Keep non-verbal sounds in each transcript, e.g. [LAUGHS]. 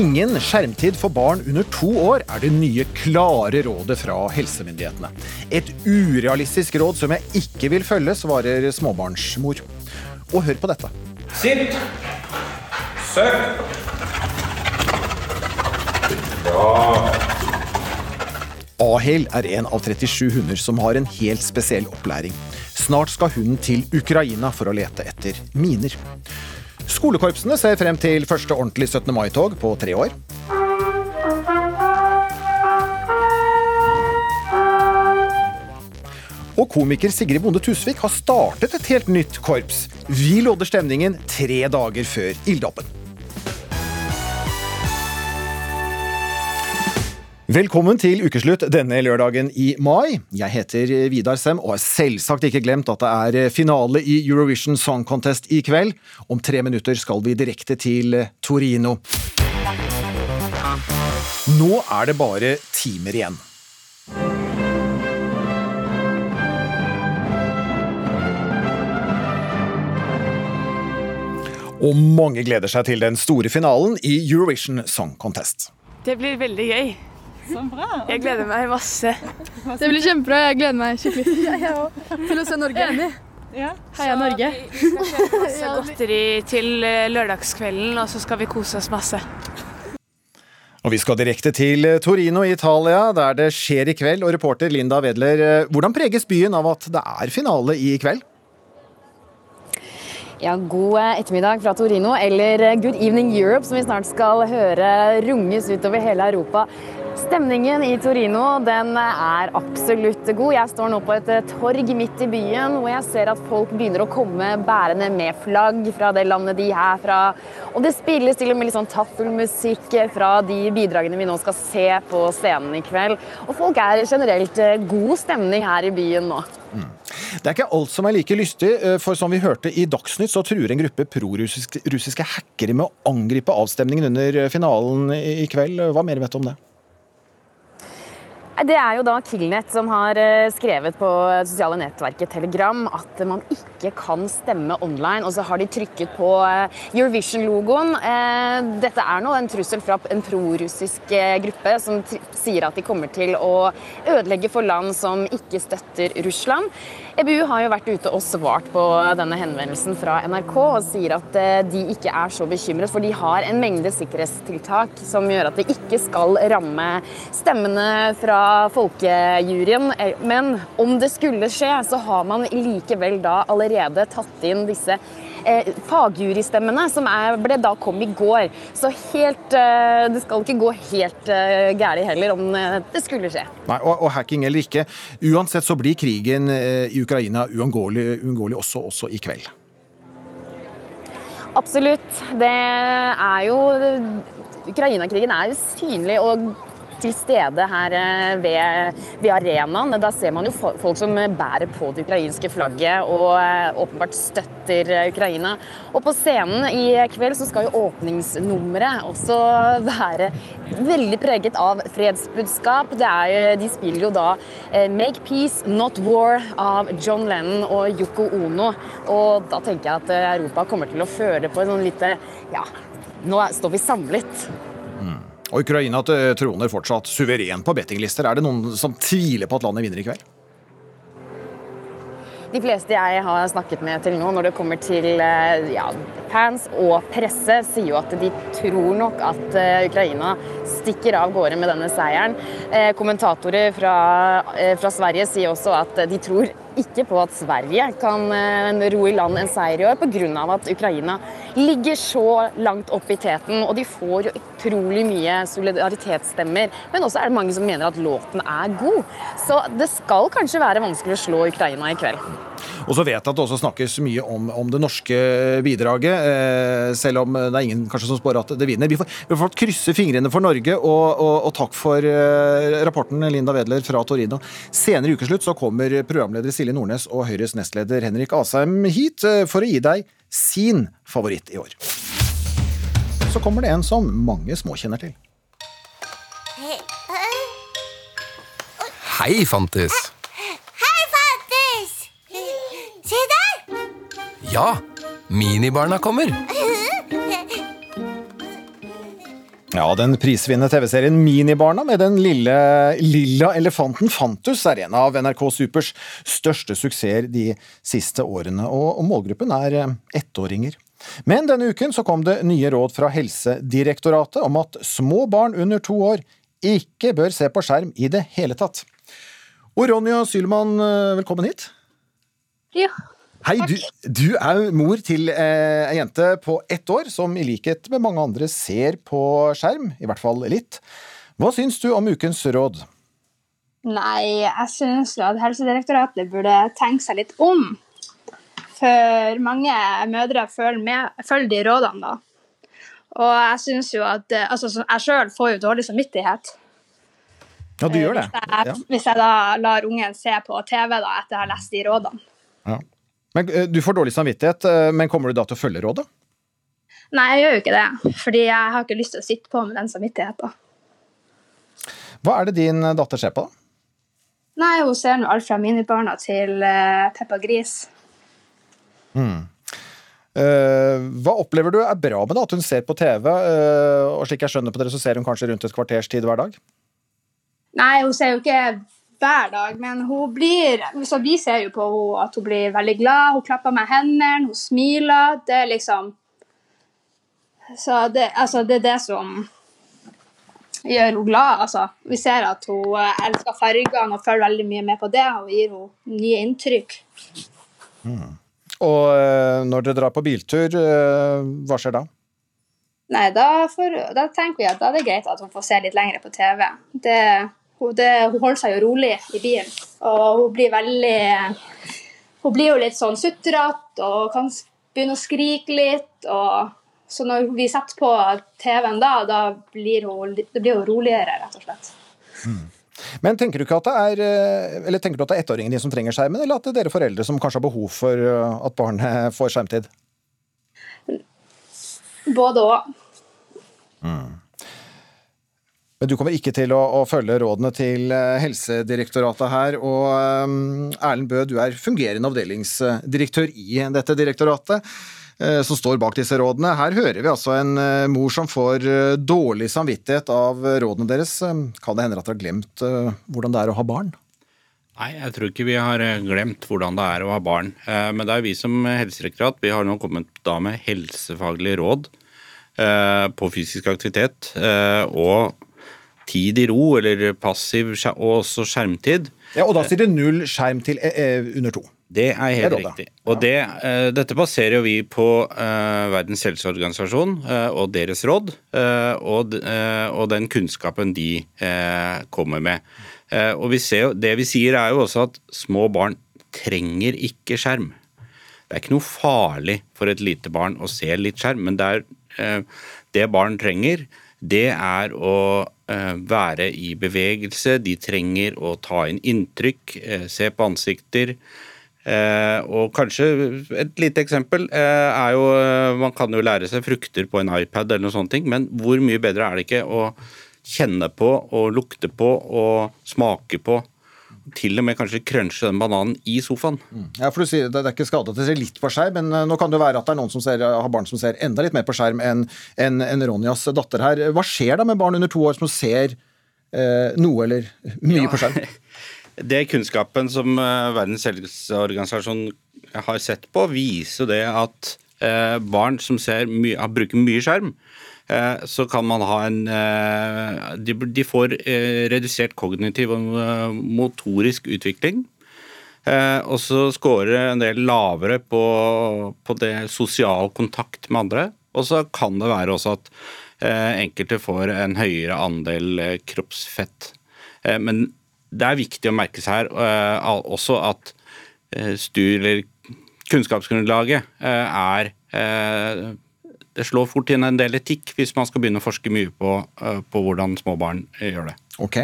Ingen skjermtid for barn under to år er det nye klare rådet fra helsemyndighetene. Et urealistisk råd som jeg ikke vil følge, svarer småbarnsmor. Og hør på dette. Sitt. Søk. Bra. Ahel er en av 37 hunder som har en helt spesiell opplæring. Snart skal hunden til Ukraina for å lete etter miner. Skolekorpsene ser frem til første ordentlige 17. mai-tog på tre år. Og komiker Sigrid Bonde Tusvik har startet et helt nytt korps. Vi lodder stemningen tre dager før ilddåpen. Velkommen til ukeslutt denne lørdagen i mai. Jeg heter Vidar Sem og har selvsagt ikke glemt at det er finale i Eurovision Song Contest i kveld. Om tre minutter skal vi direkte til Torino. Nå er det bare timer igjen. Og mange gleder seg til den store finalen i Eurovision Song Contest. Det blir veldig gøy. Så bra. Jeg gleder meg masse. Det blir kjempebra. Jeg gleder meg skikkelig [LAUGHS] til å se Norge. Ja. Heia Norge. Vi skal kjøpe masse godteri til eh, lørdagskvelden, og så skal vi kose oss masse. Og vi skal direkte til Torino i Italia, der det skjer i kveld. Og reporter Linda Wedler, eh, hvordan preges byen av at det er finale i kveld? Ja, God ettermiddag fra Torino, eller Good Evening Europe, som vi snart skal høre runges utover hele Europa. Stemningen i Torino den er absolutt god. Jeg står nå på et torg midt i byen hvor jeg ser at folk begynner å komme bærende med flagg fra det landet de er fra. Og det spilles til og med litt sånn taffelmusikk fra de bidragene vi nå skal se på scenen i kveld. Og folk er generelt god stemning her i byen nå. Mm. Det er ikke alt som er like lystig, for som vi hørte i Dagsnytt, så truer en gruppe prorussiske hackere med å angripe avstemningen under finalen i kveld. Hva mer vet du om det? Det er jo da Killnet som har skrevet på sosiale nettverket Telegram at man ikke kan stemme online, og så har de trykket på Eurovision-logoen. Dette er nå en trussel fra en prorussisk gruppe som sier at de kommer til å ødelegge for land som ikke støtter Russland. EBU har jo vært ute og svart på denne henvendelsen fra NRK og sier at de ikke er så bekymret, for de har en mengde sikkerhetstiltak som gjør at det ikke skal ramme stemmene fra folkejuryen. Men om det skulle skje, så har man likevel da allerede tatt inn disse eh, fagjurystemmene, som er, ble da kom i går. Så helt eh, Det skal ikke gå helt eh, gærent heller om det skulle skje. Nei, og, og, hacking eller ikke. Uansett så blir krigen i Ukraina uunngåelig også, også i kveld. Absolutt. Det er jo Ukraina-krigen er synlig og til stede her ved, ved, arenaen. Da ser man jo folk som bærer på det ukrainske flagget og åpenbart støtter Ukraina. Og på scenen i kveld så skal jo åpningsnummeret også være veldig preget av fredsbudskap. Er, de spiller jo da 'Make Peace, Not War' av John Lennon og Yoko Ono. Og da tenker jeg at Europa kommer til å føle på en sånn lite Ja, nå står vi samlet. Og Ukraina troner fortsatt suveren på bettinglister. Er det noen som tviler på at landet vinner i kveld? De fleste jeg har snakket med til nå, når det kommer til ja, fans og presse, sier jo at de tror nok at Ukraina stikker av gårde med denne seieren. Kommentatorer fra, fra Sverige sier også at de tror ikke på at Sverige kan eh, ro i land en seier i år, pga. at Ukraina ligger så langt opp i teten. Og de får jo utrolig mye solidaritetsstemmer. Men også er det mange som mener at låten er god. Så det skal kanskje være vanskelig å slå Ukraina i kveld. Og så vet jeg at det også snakkes mye om, om det norske bidraget, eh, selv om det er ingen kanskje som spår at det vinner. Vi får, vi får krysse fingrene for Norge, og, og, og takk for eh, rapporten, Linda Wedler fra Torino. Senere i ukeslutt så kommer programleder Silje Nordnes og Høyres nestleder Henrik Asheim hit eh, for å gi deg sin favoritt i år. Så kommer det en som mange små kjenner til. Hei, Fantis. Hei, Fantis! Se der! Ja, minibarna kommer. Ja, Den prisvinnende TV-serien Minibarna med den lille lilla elefanten Fantus er en av NRK Supers største suksesser de siste årene, og målgruppen er eh, ettåringer. Men denne uken så kom det nye råd fra Helsedirektoratet om at små barn under to år ikke bør se på skjerm i det hele tatt. Og Ronja Sylman, eh, velkommen hit. Ja. Hei, du, du er mor til eh, ei jente på ett år som i likhet med mange andre ser på skjerm, i hvert fall litt. Hva syns du om ukens råd? Nei, jeg syns at Helsedirektoratet burde tenke seg litt om. For mange mødre følger, med, følger de rådene, da. Og jeg syns jo at eh, Altså, jeg sjøl får jo dårlig samvittighet. Ja, du gjør det. Hvis jeg, Ja. hvis jeg da lar ungen se på TV da, etter å ha lest de rådene. Ja. Men eh, Du får dårlig samvittighet, eh, men kommer du da til å følge rådet? Nei, jeg gjør jo ikke det. Fordi jeg har ikke lyst til å sitte på med den samvittigheten. Hva er det din datter ser på? da? Nei, hun ser nå alt fra minibarna til Peppa Gris. Eh, hva opplever du er bra med det, at hun ser på TV? eh, og slik jeg skjønner på dere, så ser hun kanskje rundt et kvarters tid hver dag? Nei, hun ser jo ikke hver dag, men hun blir Så vi ser jo på henne at hun blir veldig glad. Hun klapper med hendene, hun smiler. Det er liksom Så det, altså, det er det som gjør henne glad. Altså. Vi ser at hun eh, elsker fargene og følger veldig mye med på det, og gir henne nye inntrykk. Og eh, når dere drar på biltur, eh, hva skjer da? Nei, da, får, da tenker vi at da er det greit at hun får se litt lenger på TV. Det, hun, det, hun holder seg jo rolig i bilen, og hun blir veldig Hun blir jo litt sånn sutrete og kan begynne å skrike litt. Og, så når vi setter på TV-en da, da blir hun, det blir hun roligere, rett og slett. Men tenker du ikke at det er eh, Eller tenker du at det er ettåringen din som trenger skjermen, eller at det er dere foreldre som kanskje har behov for eh, at barnet [LAUGHS] får skjermtid? Både og. Men du kommer ikke til å, å følge rådene til eh, Helsedirektoratet her. Og um, Erlend Bø, du er fungerende avdelingsdirektør i dette direktoratet, eh, som står bak disse rådene. Her hører vi altså en mor som får dårlig samvittighet av rådene deres. Kan det hende at dere har glemt hvordan det er å ha barn? Nei, jeg tror ikke vi har glemt hvordan det er å ha barn. Men det er vi som helsedirektorat. Vi har nå kommet da med helsefaglige råd på fysisk aktivitet og tid i ro, eller passiv og også skjermtid. Ja, Og da sier det null skjerm til eh, eh, under to. Det er helt Det er riktig. Og det, uh, dette baserer jo vi på uh, Verdens helseorganisasjon uh, og deres råd, og, og den kunnskapen de kommer med. Og vi ser Det vi sier er jo også at små barn trenger ikke skjerm. Det er ikke noe farlig for et lite barn å se litt skjerm, men det, er, det barn trenger, det er å eh, være i bevegelse. De trenger å ta inn inntrykk, eh, se på ansikter. Eh, og kanskje et lite eksempel er jo Man kan jo lære seg frukter på en iPad eller noe sånt, men hvor mye bedre er det ikke å kjenne på og lukte på og smake på? Til og med kanskje crunche den bananen i sofaen. Ja, for du sier Det er ikke skade at det ser litt på skjerm, men eh, nå kan det være at det er noen som ser, har barn som ser enda litt mer på skjerm enn en, en Ronjas datter her. Hva skjer da med barn under to år som ser eh, noe eller mye på skjerm? [LAUGHS] Det kunnskapen som eh, Verdens helseorganisasjon har sett på, viser det at eh, barn som ser mye, bruker mye skjerm, så kan man ha en eh, De, får eh, redusert kognitiv og eh, motorisk utvikling. Eh, og så scorer en del lavere på, på det sosial kontakt med andre. Og så kan det være også at eh, enkelte får en høyere andel eh, kroppsfett. Eh, men det er viktig å merke seg her eh, også at eh, kunnskapsgrunnlaget eh, er eh, Det slår fort inn en del etikk hvis man skal begynne å forske mye på, eh, på hvordan små barn eh, gjør det. Ok.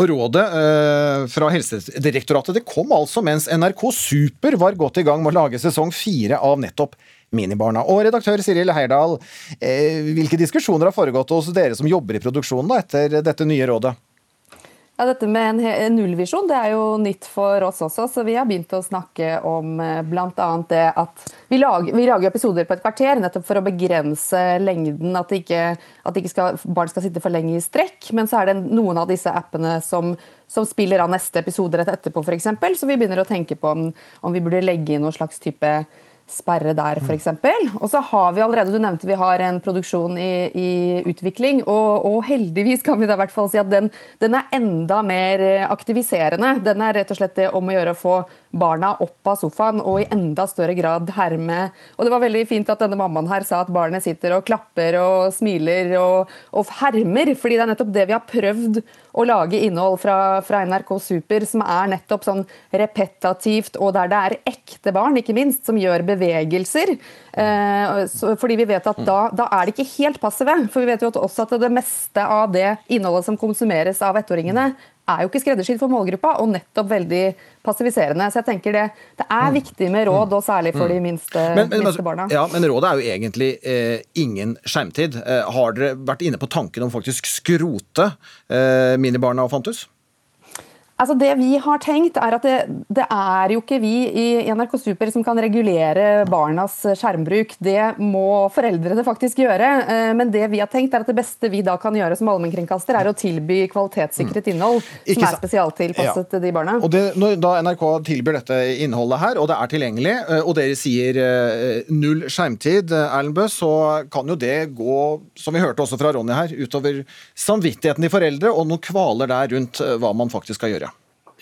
Og Rådet eh, fra Helsedirektoratet det kom altså mens NRK Super var godt i gang med å lage sesong fire av nettopp Minibarna. Og redaktør Siril Heyerdahl, eh, hvilke diskusjoner har foregått hos dere som jobber i produksjonen da, etter dette nye rådet? Ja, dette med en, nullvisjon det er jo nytt for oss også, så vi har begynt å snakke om eh, bl.a. det at vi lager, vi lager episoder på et kvarter nettopp for å begrense lengden, at, ikke, at ikke skal, barn skal sitte for lenge i strekk. Men så er det noen av disse appene som, som spiller av neste episode rett etterpå, f.eks. Så vi begynner å tenke på om, om vi burde legge inn noen slags type sperre der, f.eks. Og så har vi allerede, du nevnte vi har en produksjon i, i utvikling, og, og heldigvis kan vi da i hvert fall si at den, den er enda mer eh, aktiviserende. Den er rett og slett det om å gjøre å få barna opp av sofaen og i enda større grad herme. Og det var veldig fint at denne mammaen her sa at barnet sitter og klapper og smiler og, og hermer, fordi det er nettopp det vi har prøvd å lage innhold fra, fra NRK Super som er nettopp sånn repetativt, og der det er ekte barn, ikke minst, som gjør bevegelser. Eh, så, fordi vi vet at da, da er de ikke helt passive. For vi vet jo også at det meste av det innholdet som konsumeres av ettåringene, er jo ikke skreddersydd for målgruppa, og nettopp veldig passiviserende. Så jeg tenker det, det er viktig med råd, og særlig for de minste, Men, men, minste barna. ja, men rådet er jo egentlig eh, ingen skjermtid. Eh, har dere vært inne på tanken om faktisk skrote eh, Minibarna og Fantus? Altså Det vi har tenkt er at det, det er jo ikke vi i NRK Super som kan regulere barnas skjermbruk. Det må foreldrene faktisk gjøre. Eh, Men det vi har tenkt er at det beste vi da kan gjøre som allmennkringkaster, er å tilby kvalitetssikret innhold Mm. Som er spesialtilpasset til de barna. Og det, når da NRK tilbyr dette innholdet her, og det er tilgjengelig, eh, og dere sier eh, null skjermtid, Erlend Bøe, så kan jo det gå, som vi hørte også fra Ronny her, utover samvittigheten til foreldre, og noen kvaler der rundt hva man faktisk skal gjøre.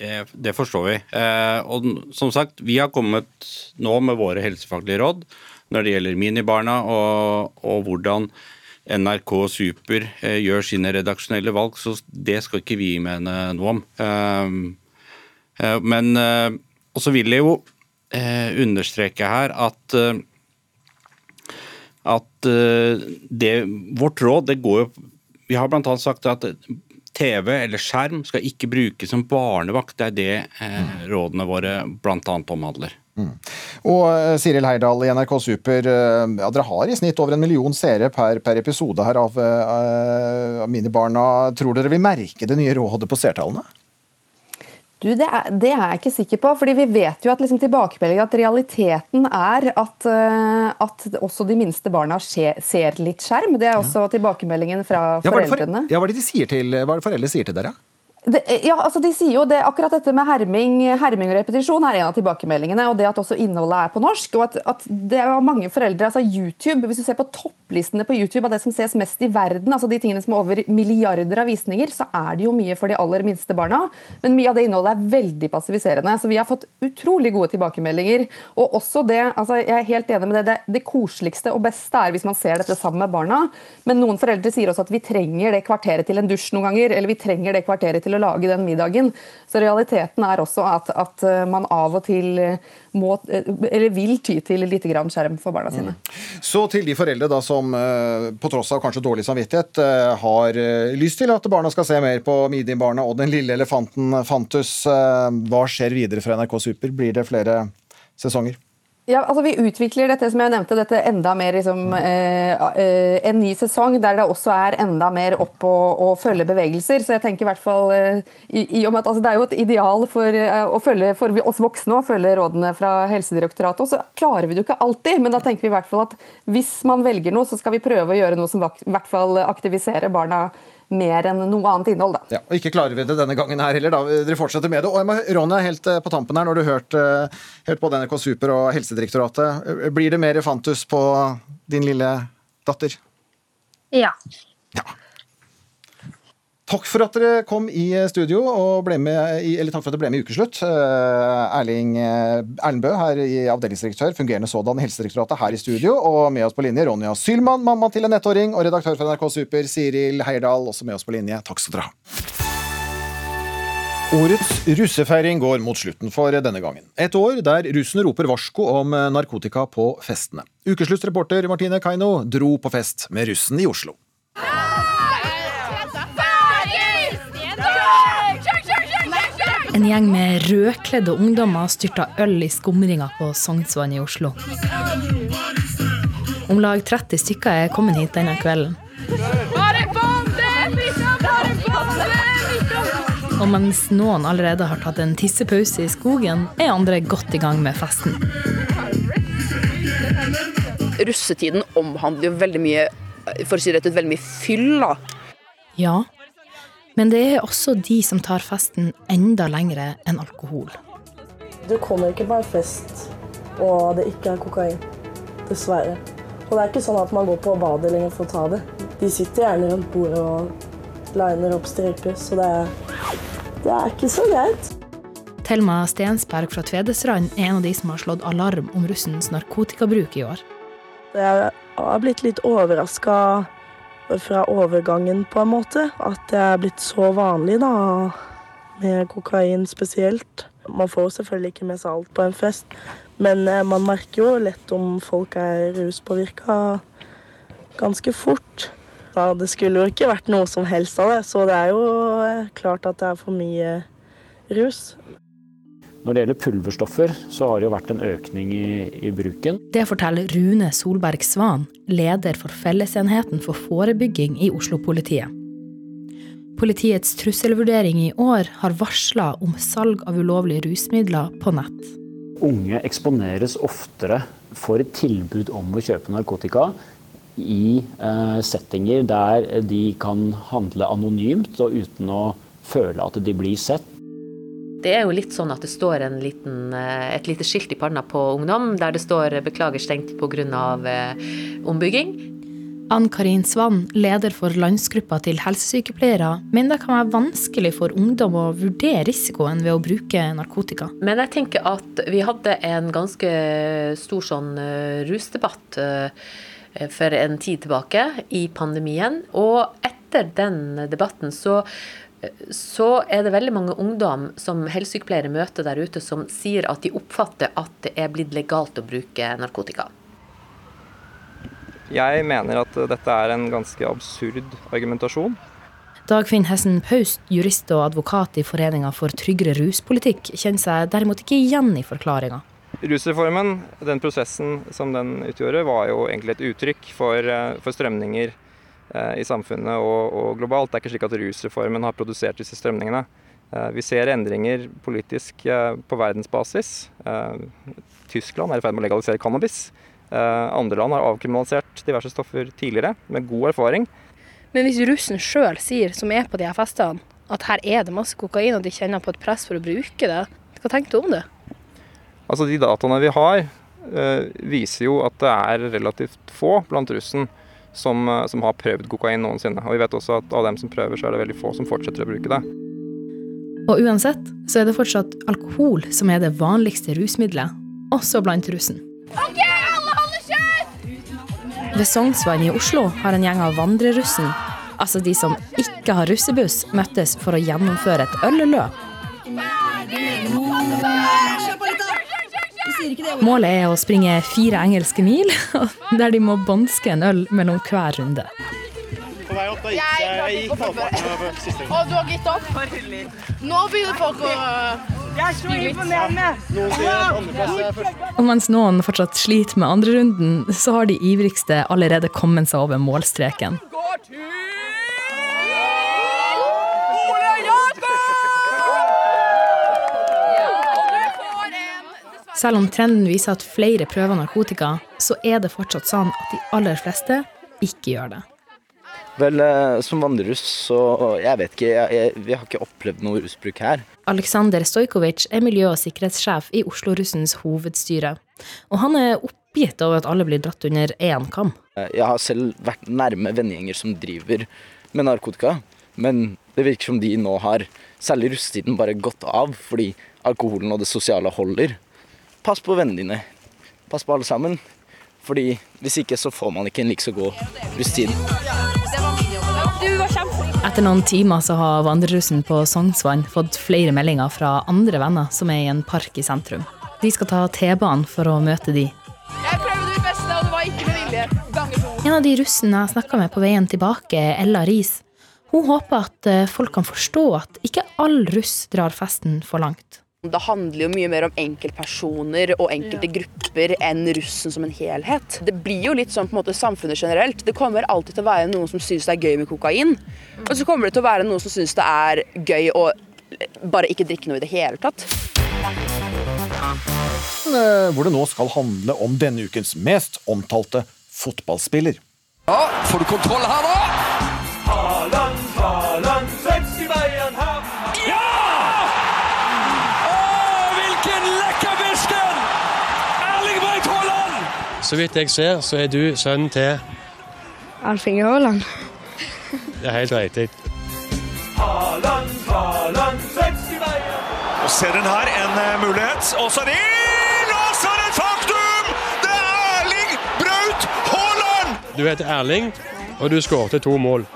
Det, det forstår vi. Eh, og som sagt, vi har kommet nå med våre helsefaglige råd når det gjelder minibarna og, og hvordan NRK Super eh, gjør sine redaksjonelle valg, så det skal ikke vi mene noe om. Eh, eh, men eh, Og så vil jeg jo eh, understreke her at eh, at eh, det, vårt råd det går jo Vi har bl.a. sagt at TV eller skjerm skal ikke brukes som barnevakt. Det er det eh, rådene våre bl.a. omhandler. Og eh, Siril Heyerdahl i NRK Super, eh, ja, dere har i snitt over en million seere per, per episode her av, eh, av Minibarna. Tror dere vil merke det nye rådet på seertallene? Du, det er, det er jeg ikke sikker på. fordi Vi vet jo at liksom at realiteten er at, eh, at også de minste barna skje, ser litt skjerm. Det er også tilbakemeldingen fra Ja, hva er det for- foreldrene. Ja, hva er det de sier til, hva er det foreldre sier til dere? Det, ja, altså de sier jo det, Akkurat dette med herming, herming og repetisjon er en av tilbakemeldingene. Og det at også innholdet er på norsk. og at, at det er mange foreldre, altså YouTube, Hvis du ser på topplistene på YouTube av det som ses mest i verden, altså de tingene som er over milliarder av visninger, så er det jo mye for de aller minste barna. Men mye av det innholdet er veldig passiviserende. Så vi har fått utrolig gode tilbakemeldinger. Og også det, altså jeg er helt enig med det, det, det koseligste og beste er hvis man ser dette sammen med barna. Men noen foreldre sier også at vi trenger det kvarteret til en dusj noen ganger. Eller vi trenger det kvarteret til å lage den middagen. Så realiteten er også at, at eh, man av og til eh, må, eh, eller vil ty til litt skjerm for barna sine. Så til de foreldre da som på tross av kanskje dårlig samvittighet har lyst til at barna skal se mer på Midi-barna og den lille elefanten Fantus. Hva skjer videre fra NRK Super? Blir det flere sesonger? Ja, altså Vi utvikler dette som jeg nevnte, dette enda mer liksom, eh, eh, en ny sesong der det også er enda mer opp å, å følge bevegelser. Så jeg tenker i hvert fall eh, i, i og med at altså, Det er jo et ideal for, eh, å følge, for oss voksne å følge rådene fra Helsedirektoratet. Og så klarer vi det jo ikke alltid, men da tenker vi i hvert fall at hvis man velger noe, så skal vi prøve å gjøre noe som i hvert fall aktiviserer barna mer enn noe annet innhold. da. Ja, og Ikke klarer vi det denne gangen her heller. da. Dere fortsetter med det. Og jeg må, Ronja, helt eh, på tampen her, når du har hørt, eh, hørt på NRK Super og Helsedirektoratet, eh, blir det mer Fantus på din lille datter? Ja. Ja. Takk for at dere kom i studio, og ble med i, eller takk for at dere ble med i Ukeslutt. Eh, Erling Erlendbø, her i avdelingsdirektør, fungerende sådan i Helsedirektoratet, her i studio. Og med oss på linje Ronja Sylman, mamma til en ettåring, og redaktør for NRK Super, Siril Heierdal, også med oss på linje. Takk skal dere ha. Årets russefeiring går mot slutten for denne gangen. Et år der russen roper varsko om narkotika på festene. Ukesluttsreporter Martine Kaino dro på fest med russen i Oslo. En gjeng med rødkledde ungdommer styrta øl i skumringa på Sognsvann i Oslo. Om lag 30 stykker er kommet hit denne kvelden. Og mens noen allerede har tatt en tissepause i skogen, er andre godt i gang med festen. Russetiden omhandler jo veldig mye for å si det, veldig mye fyll. Ja, men det er også de som tar festen enda lengre enn alkohol. Du kommer ikke på en fest og det ikke er kokain. Dessverre. Og det er ikke sånn at man går på badet lenger for å ta det. De sitter gjerne rundt bordet og liner opp striper, så det er, det er ikke så greit. Thelma Stensberg fra Tvedestrand er en av de som har slått alarm om russens narkotikabruk i år. Jeg har blitt litt overraska fra overgangen, på en måte. At det er blitt så vanlig, da, med kokain spesielt. Man får selvfølgelig ikke med seg alt på en fest, men eh, man merker jo lett om folk er ruspåvirka ganske fort. Ja, det skulle jo ikke vært noe som helst av det, så det er jo eh, klart at det er for mye rus. Når det gjelder pulverstoffer, så har det jo vært en økning i, i bruken. Det forteller Rune Solberg Svan, leder for Fellesenheten for forebygging i Oslo-politiet. Politiets trusselvurdering i år har varsla om salg av ulovlige rusmidler på nett. Unge eksponeres oftere for et tilbud om å kjøpe narkotika i eh, settinger der de kan handle anonymt og uten å føle at de blir sett. Det er jo litt sånn at det står liten, eh, et lite skilt i panna på ungdom der det står 'beklager stengt pga. Eh, ombygging'. Ann Karin Svann, leder for landsgruppa til helsesykepleiere, mener det kan være vanskelig for ungdom å vurdere risikoen ved å bruke narkotika. Men jeg tenker at vi hadde en ganske stor sånn eh, rusdebatt for en tid tilbake i pandemien. Og etter den debatten så så er det veldig mange ungdom som helsesykepleiere møter der ute, som sier at de oppfatter at det er blitt legalt å bruke narkotika. Jeg mener at dette er en ganske absurd argumentasjon. Dagfinn Hessen Paust, jurist og advokat i Foreninga for tryggere ruspolitikk, kjenner seg derimot ikke igjen i forklaringa. Rusreformen, den prosessen som den utgjorde, var jo egentlig et uttrykk for, eh, for strømninger i samfunnet og, og, globalt. Det er ikke slik at rusreformen har produsert disse strømningene. Eh, vi ser endringer politisk eh, på verdensbasis. Tyskland er i ferd med å legalisere cannabis. Andre land har avkriminalisert diverse stoffer tidligere, med god erfaring. Men hvis russen sjøl sier, som er på de her festene, at her er det masse kokain, og de kjenner på et press for å bruke det, hva tenker du om det? Altså De dataene vi har, viser jo at det er relativt få blant russen som, eh, som, har prøvd kokain noensinne. Og vi vet også at av dem som prøver, så er det veldig få som fortsetter å bruke det. Og uansett så er det fortsatt alkohol som er det vanligste rusmiddelet, også blant russen. Ok, alle holder kjeft! Ved Sognsvann i Oslo har en gjeng av vandrerussen, altså de som ikke har russebuss, møttes for å gjennomføre et ølløp. Målet er å springe fire engelske mil, [LAUGHS] der de må banske en øl mellom hver runde. På vei opp, da gikk jeg i halvparten siste gang. Og du har gitt opp? Nå begynner folk å Jeg er så imponerende! Og mens noen fortsatt sliter med andrerunden, så har de ivrigste allerede kommet seg over målstreken. Selv om trenden viser at flere prøver narkotika, så er det fortsatt sånn at de aller fleste ikke gjør det. Vel, eh, som vandreruss, så jeg vet ikke, jeg, jeg, vi har ikke opplevd noe rusbruk her. Aleksander Stojkovic er miljø- og sikkerhetssjef i Oslo-russens hovedstyre. Og han er oppgitt over at alle blir dratt under én kam. Eh, jeg har selv vært nærme vennegjenger som driver med narkotika. Men det virker som de nå har, særlig russetiden, bare gått av fordi alkoholen og det sosiale holder. Pass på vennene dine. Pass på alle sammen. Fordi hvis ikke så får man ikke en like så god russetid. Etter noen timer så har vandrerussen på Sognsvann fått flere meldinger fra andre venner som er i en park i sentrum. De skal ta T-banen for å møte de. Jeg prøvde mitt beste, og det var ikke med vilje. En av de russene jeg snakka med på veien tilbake, Ella Riis, hun håper at eh, folk kan forstå at ikke all russ drar festen for langt. Det handler jo mye mer om enkeltpersoner og enkelte grupper enn russen som en helhet. Det blir jo litt sånn på en måte samfunnet generelt. Det kommer alltid til å være noen som syns det er gøy med kokain. Og så kommer det til å være noen som syns det er gøy å bare ikke drikke noe i det hele tatt. Eh, Hvor det nå skal handle om denne ukens mest omtalte fotballspiller. Ja, får du kontroll her nå? Så vidt jeg ser, så er du sønnen til Alf Inge Haaland. Det er helt riktig. Haaland, Haaland, svensk veier! Og ser den her, en eh, mulighet. Og så er det inn! Og så er det et faktum! Det er Erling Braut Haaland! Du heter Erling, og du skårte to mål.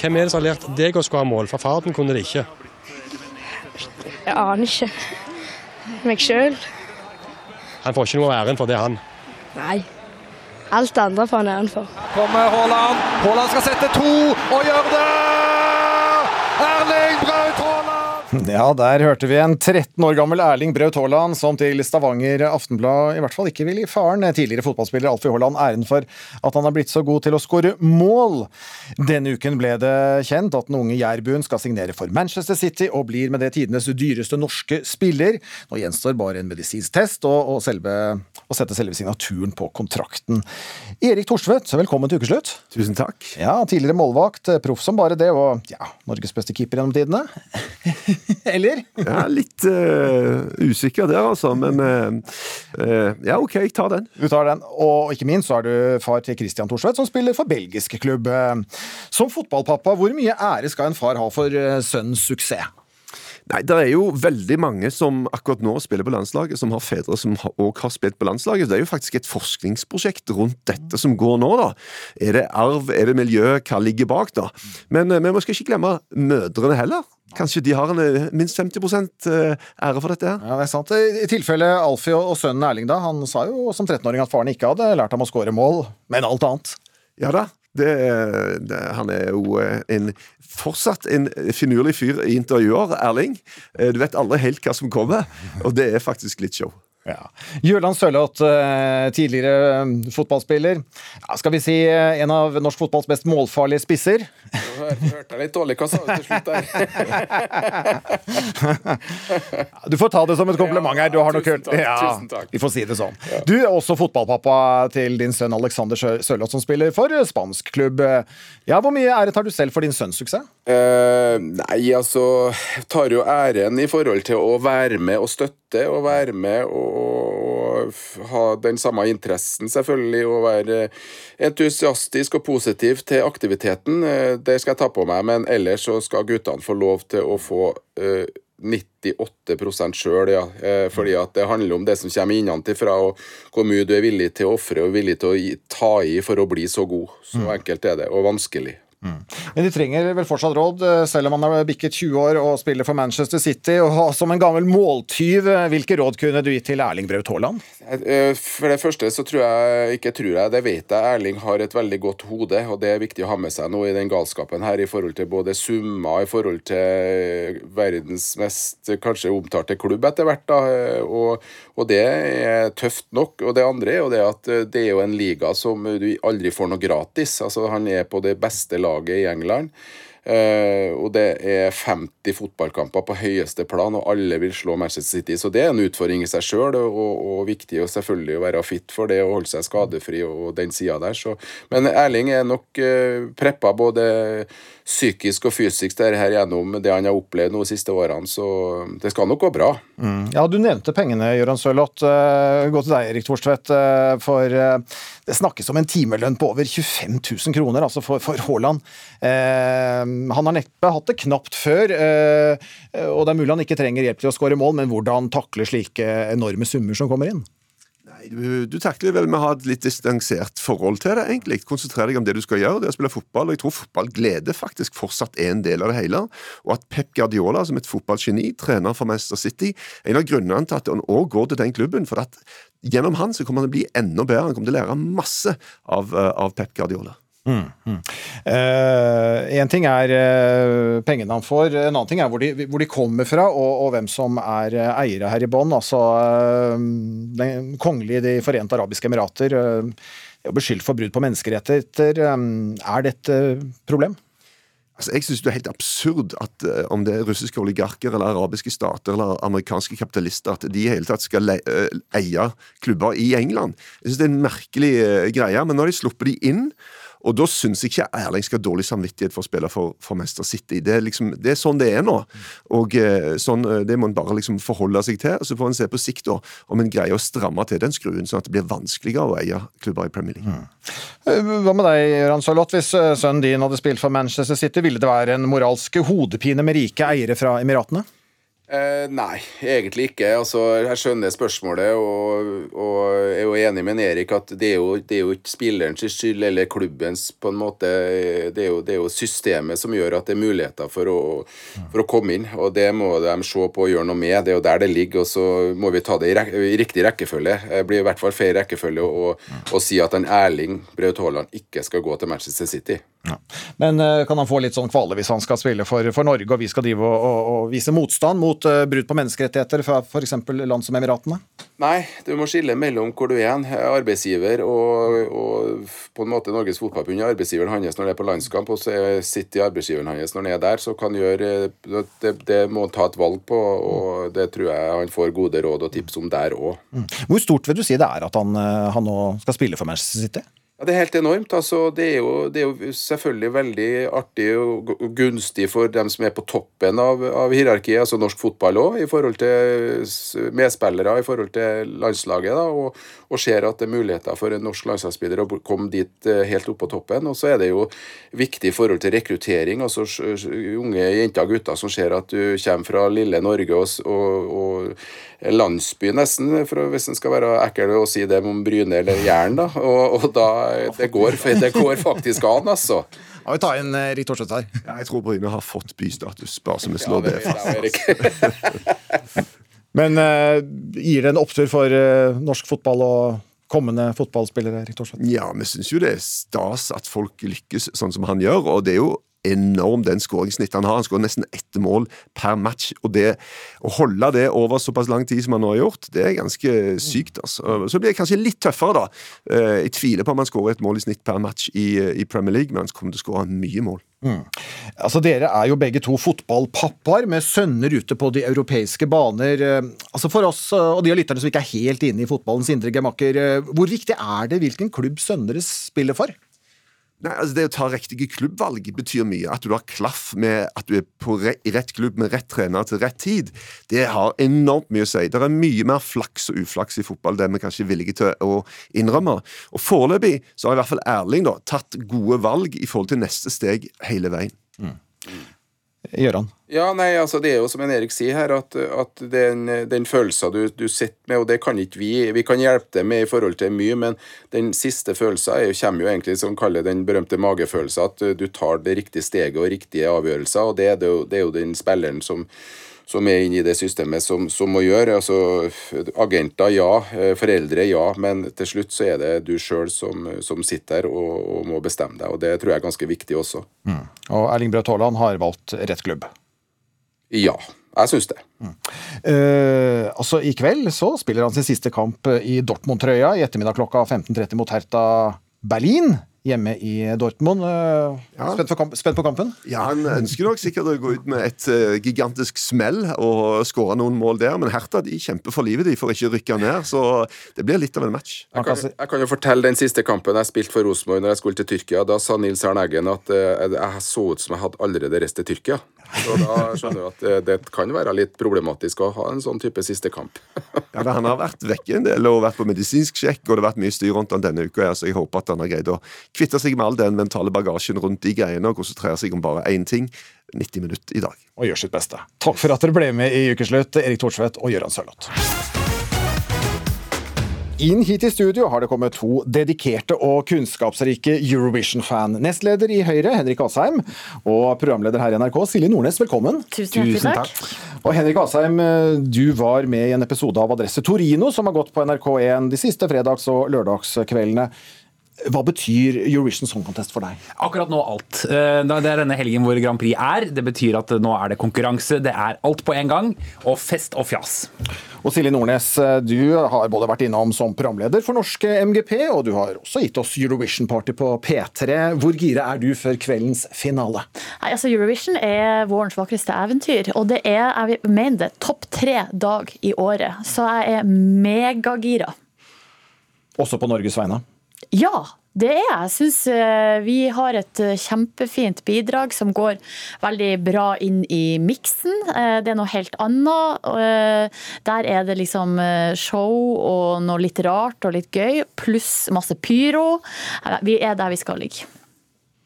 Hvem er det som har lært deg å skåre mål? For faren kunne det ikke. Jeg aner ikke. Meg sjøl? Han får ikke noe av æren for det, han. Nei. Alt det andre får han æren for. Kommer Haaland. Haaland skal sette to, og gjør det! Erling Braut Haaland! [LAUGHS] Ja, der hørte vi en 13 år gammel Erling Braut Haaland som til Stavanger Aftenblad i hvert fall ikke vil gi faren, tidligere fotballspiller Alfie Haaland, æren for at han har blitt så god til å skåre mål. Denne uken ble det kjent at den unge jærbuen skal signere for Manchester City og blir med det tidenes dyreste norske spiller. Nå gjenstår bare en medisinsk test og, og selve, å sette selve signaturen på kontrakten. Erik Thorsvedt, velkommen til ukeslutt. Tusen takk. Ja, Tidligere målvakt, proff som bare det, og ja, Norges beste keeper gjennom tidene. [LAUGHS] [LAUGHS] Eller? Ja, litt uh, usikker der, altså. Men uh, uh, ja, OK, jeg tar den. Du tar den. Og ikke minst så er du far til Christian Thorsvedt, som spiller for belgisk klubb. Som fotballpappa, hvor mye ære skal en far ha for sønnens suksess? Nei, Det er jo veldig mange som akkurat nå spiller på landslaget, som har fedre som òg har spilt på landslaget. Det er jo faktisk et forskningsprosjekt rundt dette som går nå. da. Er det arv, er det miljø, hva ligger bak? da? Men vi må ikke glemme mødrene heller. Kanskje de har en, minst 50 ære for dette? her. Ja, det er sant. I tilfelle Alfie og sønnen Erling, da. Han sa jo som 13-åring at faren ikke hadde lært ham å skåre mål, men alt annet. Ja da. Det, det, han er jo en, fortsatt en finurlig fyr i intervjuer, Erling. Du vet aldri helt hva som kommer, og det er faktisk litt show. Ja. Jørland Sørloth, tidligere fotballspiller. Ja, skal vi si en av norsk fotballs mest målfarlige spisser? Hørte jeg litt dårlig hva sa du til slutt der. [LAUGHS] du får ta det som et kompliment her. Du har noe kult. ja. Vi får si det sånn. Du er også fotballpappa til din sønn Alexander Sør- Sørloth, som spiller for spansk klubb. Ja, Hvor mye ære tar du selv for din sønns suksess? Uh, nei, altså tar jo æren i forhold til å være med og støtte og være med og, og ha den samme interessen, selvfølgelig, og være entusiastisk og positiv til aktiviteten. Eh, Det skal jeg ta på meg, men ellers så skal guttene få lov til å få uh, 98% sjøl, ja. Eh, Fordi at det handler om det som kommer innenfra, og hvor mye du er villig til å ofre og villig til å ta i for å bli så god. Så Mm. enkelt er det, og vanskelig. Men de trenger vel fortsatt råd, eh, selv om han har bikket 20 år og spiller for Manchester City. Og som en gammel måltyv, eh, hvilke råd kunne du gitt til Erling Braut Haaland? Eh, For det første så tror jeg, ikke tror jeg, det vet jeg, Erling har et veldig godt hode, og det er viktig å ha med seg nå i den galskapen her, i forhold til både summer, i forhold til verdens mest kanskje omtalte klubb etter hvert, da, og, og det er tøft nok. Og det andre er jo det at det er jo en liga som du aldri får noe gratis. Altså Han er på det beste laget i England. Eh, og det er 50 fotballkamper på høyeste plan, og alle vil slå Manchester City. Så det er en utfordring i seg sjøl, og, og viktig å selvfølgelig å være fit for det og holde seg skadefri og, den sida der. Så. Men Erling er nok uh, preppa både psykisk og fysisk der her gjennom det han har opplevd nå de siste årene, så det skal nok gå bra. Mm. Ja, Du nevnte pengene, Gøran Sørloth. Eh, Gå til deg, Erik Thorstvedt. eh, For eh, det snakkes om en timelønn på over 25 000 kroner altså for, for Haaland. Eh, Han har neppe hatt det knapt før, eh, og det er mulig han ikke trenger hjelp til å skåre mål, men hvordan takle slike enorme summer som kommer inn? Du, du takler vel med å ha et litt distansert forhold til det, egentlig. Konsentrere deg om det du skal gjøre, det å spille fotball. Og jeg tror fotball gleder faktisk fortsatt er en del av det hele. Og at Pep Guardiola, som et fotballgeni, trener for Manchester City, en av grunnene til at han òg går til den klubben. For at gjennom han så kommer han til å bli enda bedre. Han kommer til å lære masse av, eh, av Pep Guardiola. Mm, mm. Uh, en ting er uh, pengene han får, en annen ting er hvor de, hvor de kommer fra og, og, hvem som er uh, eiere her i bånn. Altså, den kongelige De forente arabiske emirater er beskyldt for brudd på menneskerettigheter. er det et problem? Altså, jeg synes det er helt absurd at uh, om det er russiske oligarker eller arabiske stater eller amerikanske kapitalister, at de i hele tatt skal uh, eie klubber i England. Jeg synes Det er en merkelig uh, greie, men nå har de sluppet de inn. Og da syns jeg ikke Erling skal ha dårlig samvittighet for å spille for, for Manchester City. Det er, liksom, det er, sånn det er nå. Og sånn, Det må en bare liksom forholde seg til. og Så får en se på sikt da, om en greier å stramme til den skruen, sånn at det blir vanskeligere å eie klubber i Premier League. Mm. Hva med deg, Jørgen Charlotte? Hvis sønnen din hadde spilt for Manchester City, ville det være en moralsk hodepine med rike eiere fra Emiratene? Eh, nei, egentlig ikke. Altså, jeg skjønner spørsmålet og, og er jo enig med Erik at det er, jo, det er jo ikke spillerens skyld eller klubbens på en måte. Det er, jo, det er, jo, systemet som gjør at det er muligheter for å, for å, komme inn. Og det må de se på og gjøre noe med. Det er jo der det ligger. Og så må vi ta det i, rek i riktig rekkefølge. Det blir i hvert fall feil rekkefølge å, si at en Erling Braut Haaland ikke skal gå til Manchester City. Ja. Men uh, kan han få litt sånn kvale hvis han skal spille for, for Norge, og vi skal drive og, og, og vise motstand mot uh, brudd på menneskerettigheter fra f.eks. land som Emiratene? Nei, du må skille mellom hvor du er en arbeidsgiver og, og, på en måte Norges Fotballforbund er arbeidsgiveren hans når det er på landskamp, og så sitter arbeidsgiveren hans når han er der. Så kan gjøre det, det må han ta et valg på, og det tror jeg han får gode råd og tips om der òg. Mm. Hvor stort vil du si det er at han, eh, han nå skal spille for Manchester City? Ja, Det er helt enormt. altså Det er, jo, det er jo selvfølgelig veldig artig og gunstig for dem som er på toppen av, av hierarkiet, altså norsk fotball òg, i forhold til medspillere, i forhold til landslaget. da, og, og ser at det er muligheter for en norsk landslagsspiller å komme dit eh, helt opp på toppen. Og så er det jo viktig i forhold til rekruttering. altså Unge jenter og gutter som ser at du kommer fra lille Norge og, og, og landsby, nesten, for hvis en skal være ekkel å si det om Bryne eller Jæren. da, og, og da det går, det går faktisk an, altså. [LAUGHS] Ja, vi tar inn uh, Rik Thorseth her. Ja, jeg tror Bryne har fått bystatus, bare så vi slår ja, det, det fast. [LAUGHS] [LAUGHS] Men uh, gir det en opptur for uh, norsk fotball og kommende fotballspillere? Rik Thorseth? Ja, vi syns jo det er stas at folk lykkes sånn som han gjør. og det er jo enorm den skåringssnittet han har. Han skårer nesten ett mål per match. og det Å holde det over såpass lang tid som han nå har gjort, det er ganske sykt. altså. Så blir det kanskje litt tøffere, da. Eh, jeg tviler på om han skårer et mål i snitt per match i, i Premier League, men han kommer til å skåre mye mål. Mm. Altså, Dere er jo begge to fotballpappaer med sønner ute på de europeiske baner. Eh, altså For oss og de av lytterne som ikke er helt inne i fotballens indre gemakker, eh, hvor viktig er det hvilken klubb sønner deres spiller for? Nei, altså Det å ta riktige klubbvalg betyr mye. At du har klaff med at du er på rett, i rett klubb med rett trener til rett tid, det har enormt mye å si. Det er mye mer flaks og uflaks i fotball det vi kanskje er villige til å innrømme. Og Foreløpig så har i hvert fall Erling da, tatt gode valg i forhold til neste steg hele veien. Mm. Gøran? Ja, nei, altså Det er jo som en Erik sier her, at, at den, den følelsen du, du sitter med, og det kan ikke vi Vi kan hjelpe deg med i forhold til mye, men den siste følelsen er, kommer jo egentlig som kaller den berømte magefølelsen, at du tar det riktige steget og riktige avgjørelser, og det er, det jo, det er jo den spilleren som som er inne i det systemet som, som, må gjøre. Altså, agenter, ja. Eh, foreldre, ja. Men til slutt så er det du sjøl som, som, sitter og, og, må bestemme deg. Og det tror jeg er ganske viktig også. Mm. Og Erling Braut Haaland har valgt rett klubb? Ja. Jeg syns det. Mm. Eh, altså I kveld så spiller han sin siste kamp i Dortmund-trøya i ettermiddag klokka 15.30 mot Hertha Berlin hjemme i Dortmund. Eh, ja. Spent, kamp, spent, på kampen? Ja, Han ønsker nok sikkert å gå ut med et uh, gigantisk smell og skåre noen mål der, men Hertha de kjemper for livet de for ikke å rykke ned, så det blir litt av en match. Jeg kan, jeg kan jo fortelle den siste kampen jeg spilte for Rosenborg når jeg skulle til Tyrkia. Da sa Nils Arne Eggen at uh, jeg så ut som jeg hadde allerede reist til Tyrkia. Så da skjønner du at det, det kan være litt problematisk å ha en sånn type siste kamp. [LAUGHS] Ja, da, Han har vært vekke en del og vært på medisinsk sjekk, og det har vært mye styr rundt han denne uka. så jeg håper at han har greid å kvitte seg med all den mentale bagasjen rundt de greiene og konsentrere seg om bare én ting. 90 minutter i dag. Og gjør sitt beste. Takk for at dere ble med i Ukeslutt, Erik Thorsvedt og Gøran Sørloth. Inn hit i studio har det kommet to dedikerte og kunnskapsrike Eurovision-fan. Nestleder i Høyre, Henrik Asheim, og programleder her i NRK, Silje Nordnes. Velkommen. Tusen hjertelig Tusen takk. Og Henrik Asheim, du var med i en episode av Adresse Torino, som har gått på NRK1 de siste fredags- og lørdagskveldene. Hva betyr Eurovision Song Contest for deg? Akkurat nå alt. Eh, Det er denne helgen hvor Grand Prix er. Det betyr at nå er det konkurranse, det er alt på en gang, og fest og fjas. Og Silje Nordnes, du har både vært innom som programleder for norske MGP, og du har også gitt oss Eurovision Party på P3. Hvor gira er du før kveldens finale? Nei, altså Eurovision er vårens vakreste eventyr, og det er jeg mener det, topp tre dag i året. Så jeg er megagira. Også på Norges vegne? Ja, det er jeg. Jeg syns vi har et eh, kjempefint bidrag som går veldig bra inn i miksen. Eh, Det er noe helt annet. Eh, Der er det liksom eh, show og noe litt rart og litt gøy, pluss masse pyro. Eh, Vi er der vi skal ligge.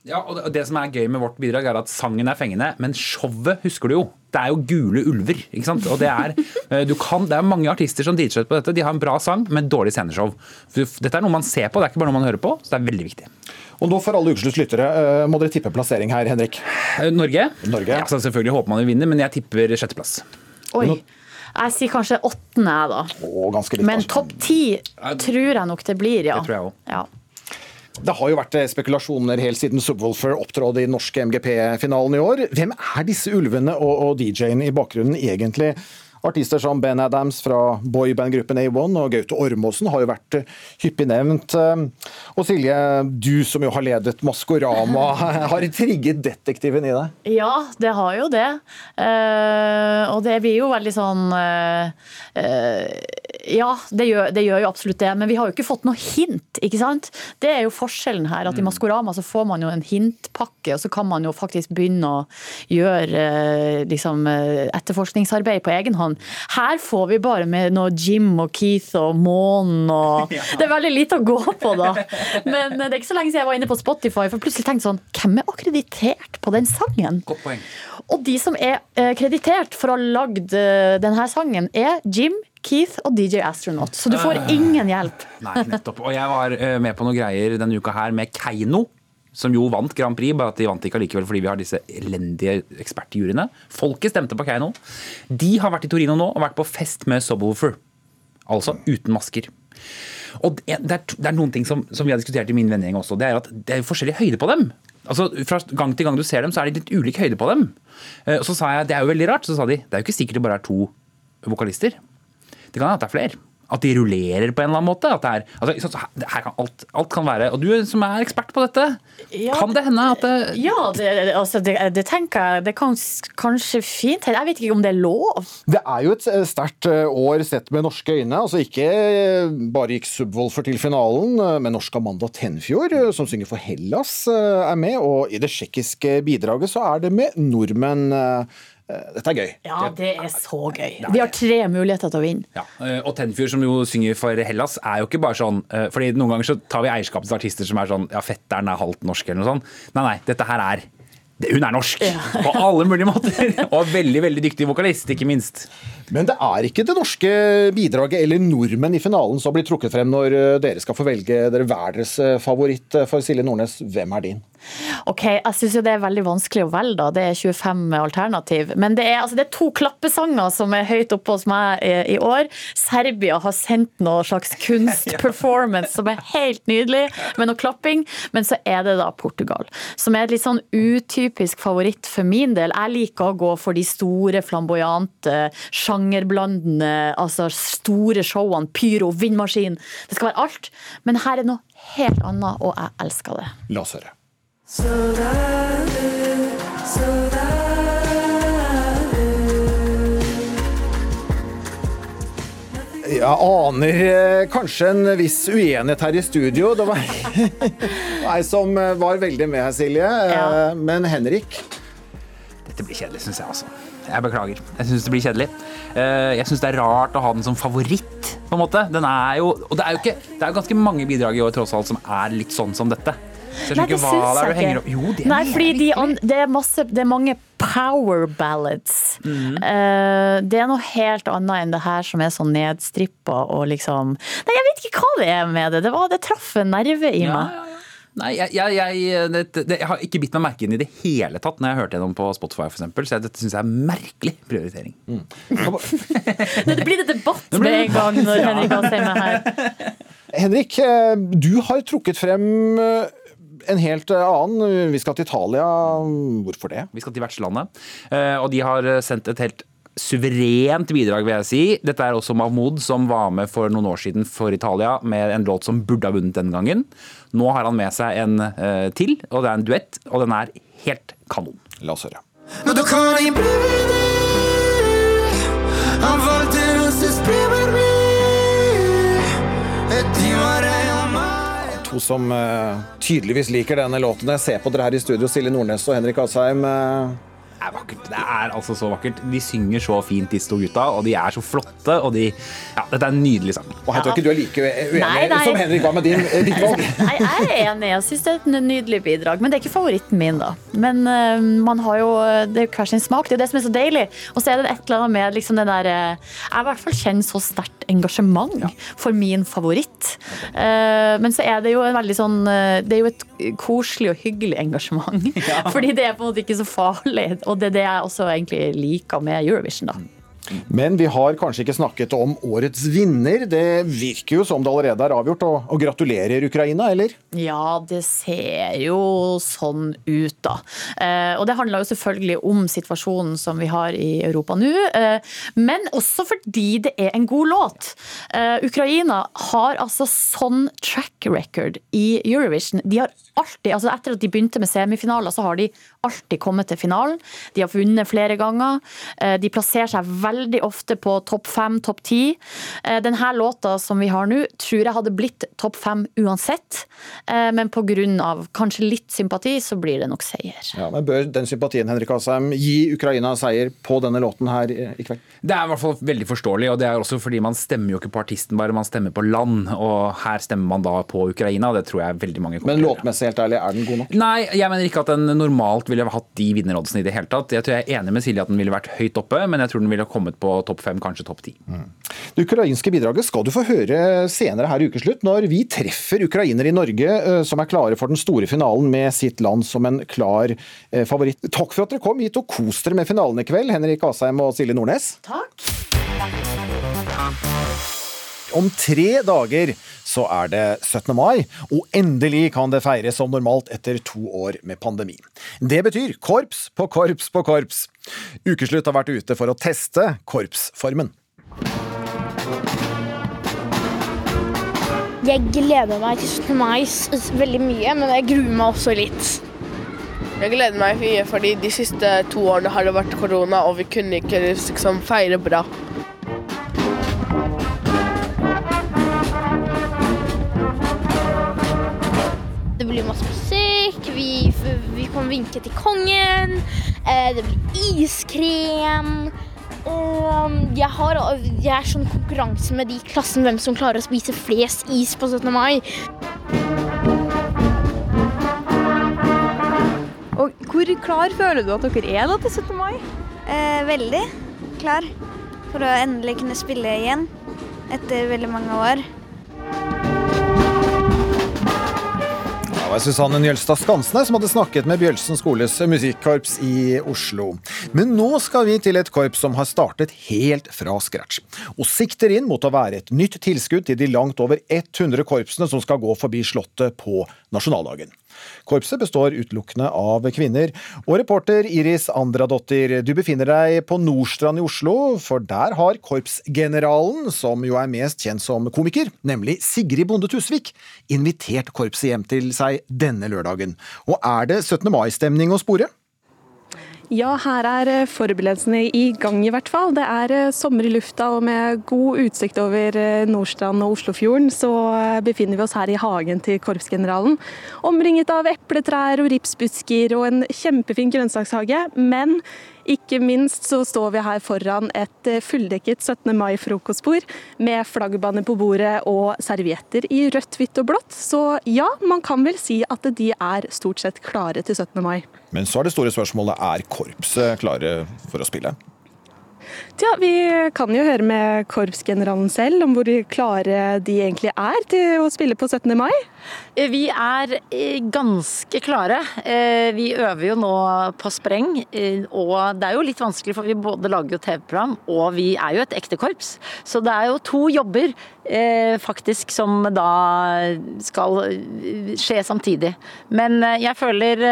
Ja, og det, og det som er gøy med vårt bidrag er at sangen er fengende, men showet husker du jo. Det er jo gule ulver. ikke sant? Og Det er [LAUGHS] eh, du kan, det er mange artister som driter seg ut på dette. De har en bra sang, men dårlig sceneshow. Dette er noe man ser på, det er ikke bare noe man hører på. Så det er veldig viktig. Og nå for alle ukeslutts lyttere, eh, må dere tippe plassering her, Henrik. Eh, Norge? Norge. Ja, så selvfølgelig håper man jo vinner, men jeg tipper sjetteplass. Oi. Jeg sier kanskje åttende, jeg, da. Å, ganske litt, Men topp ti tror jeg nok det blir, ja. Det tror jeg også. Ja. Det har jo vært eh, spekulasjoner helt siden Subwoolfer opptrådte i den norske MGP-finalen i år. Hvem er disse ulvene og, og DJ-ene i bakgrunnen egentlig? Artister som Ben Adams fra boybandgruppen A1 og Gaute Ormåsen har jo vært eh, hyppig nevnt. Eh, Og Silje, du som jo har ledet Maskorama, [LAUGHS] har trigget detektiven i deg? Ja, det har jo det. Og det blir jo veldig sånn Ja, det gjør, det gjør jo absolutt det. Men vi har jo ikke fått noe hint, ikke sant? Det er jo forskjellen her. At i Maskorama så får man jo en hintpakke, og så kan man jo faktisk begynne å gjøre eh, liksom, eh, etterforskningsarbeid på egen hånd. Her får vi bare med noe Jim og Keith og Månen og [LAUGHS] Det er veldig lite å gå på, da. Men det er ikke så lenge siden jeg var inne på Spotify, for plutselig tenkte sånn Hvem er akkreditert på den sangen? Godt poeng. Og de som er eh, kreditert for å ha lagd denne sangen, er Jim, Keith og DJ Astronaut. Så du får Ah. ingen hjelp. Nei, nettopp. Og jeg var eh, med på noen greier denne uka her med Keiino. Som jo vant Grand Prix, bare at de vant ikke allikevel fordi vi har disse elendige ekspertjuryene. Folket stemte på Keiino. De har vært i Torino nå og vært på fest med Subwoofer. Altså uten masker. Og det det er, det er noen ting som, som vi har diskutert i min vennegjeng også. Det er at det er forskjellig høyde på dem. Altså Fra gang til gang du ser dem, så er det litt ulik høyde på dem. Eh, Og så sa jeg det er jo veldig rart. Så sa de det er jo ikke sikkert det bare er to vokalister. Det kan hende at det er flere. At de rullerer på en eller annen måte. At det er, altså, kan alt, alt kan være Og du som er ekspert på dette, Ja, kan det hende at det Ja, det, altså, det, det tenker jeg. Det kan kanskje fint Jeg vet ikke om det er lov. Det er jo et sterkt eh, år sett med norske øyne. Altså Ikke eh, bare gikk Subwoolfer til finalen, eh, men norsk Amanda Tenfjord, som synger for Hellas, er med. Og i det tsjekkiske bidraget så er det med nordmenn. Eh, Dette er gøy. Ja, det er så gøy. Vi har tre muligheter til å vinne. Ja, eh, og Tenfjord, som jo synger for Hellas, er jo ikke bare sånn eh, fordi Noen ganger så tar vi eierskap til artister som er sånn Ja, fetteren er halvt norsk, eller noe sånt. Nei, nei, dette her er Hun er norsk! På alle mulige måter! [LAUGHS] Og veldig, veldig dyktig vokalist, ikke minst. Men det er ikke det norske bidraget eller nordmenn i finalen som blir trukket frem når eh, dere skal få velge dere hver deres eh, favoritt. eh, For Silje Nordnes, hvem er din? Ok, Jeg syns det er veldig vanskelig å velge, da. Det er 25 alternativ. Men det er, altså, det er to klappesanger som er høyt oppe hos meg i, år. Serbia har sendt noe slags kunstperformance som er helt nydelig, med noe klapping. Men så er det da Portugal, som er et litt sånn utypisk favoritt for min del. Jeg liker å gå for de store, flamboyante, sjangerblandende, altså store showene. Pyro, vindmaskin. Det skal være alt. Men her er noe helt annet, og jeg elsker det. La oss høre. Jeg aner eh, kanskje en viss uenighet her i studio. Det var [LAUGHS] ei som eh, var veldig med her, Silje. Ja. Men Henrik? Dette blir kjedelig, syns jeg også. Jeg beklager. Jeg syns det blir kjedelig. Eh, Jeg syns det er rart å ha den som favoritt, på en måte. Den er jo, og det er jo ikke, det er jo ganske mange bidrag i år tross alt som er litt sånn som dette. Så Nei, det syns jeg ikke. Jo, det Nei, fordi de, det, er masse, det er mange power ballads. Eh, det er noe helt annet enn det her som er sånn nedstrippa og liksom Nei, jeg vet ikke hva det er med det. Det, var, det traff en nerve i Ja, meg. Nei, jeg, jeg, jeg, det, det, jeg har ikke bitt meg merke inn i det hele tatt når jeg hørte gjennom på Spotify, for eksempel, så jeg, dette syns jeg er merkelig prioritering. [LAUGHS] Det blir det debatt med en gang når Henrik Asheim er her. [LAUGHS] Henrik, eh, du har trukket frem eh, en helt eh, annen. Vi skal til Italia. Hvorfor det? Vi skal til vertslandet, eh, og de har sendt et helt suverent bidrag, vil jeg si. Dette er også Mahmoud, som var med for noen år siden for Italia med en låt som burde ha vunnet den gangen. Nå har han med seg en uh, til, og det er en duett, og den er helt kanon. La oss høre. To som uh, tydeligvis liker denne låten. Jeg ser på dere her i studio, Silje Nordnes og Henrik Asheim. Det er vakkert. Det er altså så vakkert. De synger så fint, disse to gutta, og de er så flotte, og de Ja, dette er en nydelig sang. Og jeg tror ikke du er like uenig Nei, nei. som Henrik var med din, eh, ditt valg. [LAUGHS] Nei, jeg er enig. Jeg syns det er et nydelig bidrag. Men det er ikke favoritten min, da. Men uh, man har jo Det er jo hver sin smak. Det er jo det som er så deilig. Og så er det et eller annet med liksom den der eh, Jeg i hvert fall kjenner så sterkt engasjement for min favoritt. Uh, men så er det jo en veldig sånn eh, Det er jo et koselig og hyggelig engasjement. [LAUGHS] Fordi det er på en måte ikke så farlig. Og det er det jeg også egentlig liker med Eurovision, da. Men vi har kanskje ikke snakket om årets vinner. Det virker jo som det allerede er avgjort. Og, gratulerer, Ukraina, eller? Ja, det ser jo sånn ut, da. Eh, og det handler jo selvfølgelig om situasjonen som vi har i Europa nå. Eh, men også fordi det er en god låt. Eh, Ukraina har altså sånn track record i Eurovision. De har alltid, altså Etter at de begynte med semifinaler, så har de alltid kommet til finalen. De har vunnet flere ganger. De plasserer seg veldig ofte på topp fem, topp ti. Eh, denne låta som vi har nå, tror jeg hadde blitt topp fem uansett. Eh, men pga. kanskje litt sympati, så blir det nok seier. Ja, men Bør den sympatien Henrik Asheim, gi Ukraina seier på denne låten her i kveld? Det er i hvert fall veldig forståelig, og det er også fordi man stemmer jo ikke på artisten, bare man stemmer på land. Og her stemmer man da på Ukraina, og det tror jeg veldig mange kommer Men til å gjøre. låtmessig, helt ærlig, er den god nok? Nei, jeg mener ikke at den normalt ville hatt de vinneroddsene i det hele tatt. Jeg tror jeg er enig med Silje at den ville vært høyt oppe, men jeg tror den ville kommet på topp fem, kanskje topp ti. Det ukrainske bidraget skal du få høre senere her i ukeslutt, når vi treffer ukrainere i Norge eh, som er klare for den store finalen med sitt land som en klar eh, favoritt. Takk for at dere kom hit og kos dere med finalen i kveld, Henrik Asheim og Silje Nordnes. Takk. Om tre dager så er det 17. mai, og endelig kan det feires som normalt etter to år med pandemi. Det betyr korps på korps på korps. Ukeslutt har vært ute for å teste korpsformen. Jeg gleder meg til 17. mai veldig mye, men jeg gruer meg også litt. Jeg gleder meg mye, fordi de siste to årene har det vært korona, og vi kunne ikke liksom feire bra. Det blir masse musikk, vi, vi kan vinke til kongen, eh, det blir iskrem. Um, jeg, har, jeg er sånn konkurranse med de i klassen hvem som klarer å spise flest is på 17. mai. Og hvor klar føler du at dere er da til 17. mai? Eh, veldig klar for å endelig kunne spille igjen etter veldig mange år. Var Susanne Njølstad Skansnes som hadde snakket med Bjølsen skoles musikkorps i Oslo. Men nå skal vi til et korps som har startet helt fra scratch, og sikter inn mot å være et nytt tilskudd til de langt over 100 korpsene som skal gå forbi Slottet på nasjonaldagen. Korpset består utelukkende av kvinner, og reporter Iris Andradottir, du befinner deg på Nordstrand i Oslo, for der har korpsgeneralen, som jo er mest kjent som komiker, nemlig Sigrid Bonde Tusvik, invitert korpset hjem til seg denne lørdagen. Og er det 17. mai-stemning å spore? Ja, her er eh, forberedelsene i gang i hvert fall. Det er eh, sommer i lufta og med god utsikt over eh, Nordstrand og Oslofjorden, så befinner vi oss her i hagen til korpsgeneralen. Omringet av epletrær og ripsbusker og en kjempefin grønnsakshage. Men Ikke minst så står vi her foran et eh, fulldekket 17. mai-frokostbord med flaggbane på bordet og servietter i rødt, hvitt og blått. Så ja, man kan vel si at de er stort sett klare til 17. mai. Men så er det store spørsmålet er korpset klare for å spille? Ja, Vi kan jo høre med korpsgeneralen selv om hvor klare de egentlig er til å spille på 17. mai. Vi er eh, ganske klare. Eh, Vi øver jo nå på spreng. eh, Og det er jo litt vanskelig, for vi både lager jo TV-program, og vi er jo et ekte korps. Så det er jo to jobber eh, faktisk som da skal eh, skje samtidig. Men eh, jeg føler,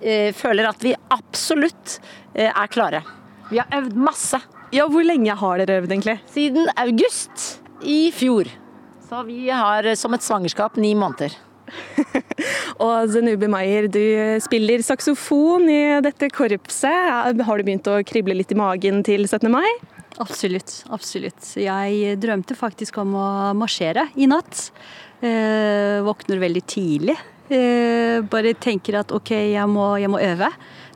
eh, føler at vi absolutt eh, er klare. Vi har øvd masse. Ja, Hvor lenge har dere øvd, egentlig? Siden august i fjor. Så vi har eh, som et svangerskap ni måneder. [LAUGHS] Og Zenubi Maier, du spiller saksofon i dette korpset. Har du begynt å krible litt i magen til 17. mai? Absolutt. absolutt. Jeg drømte faktisk om å marsjere i natt. Eh, våkner veldig tidlig. Eh, bare tenker at ok, jeg må, jeg må øve.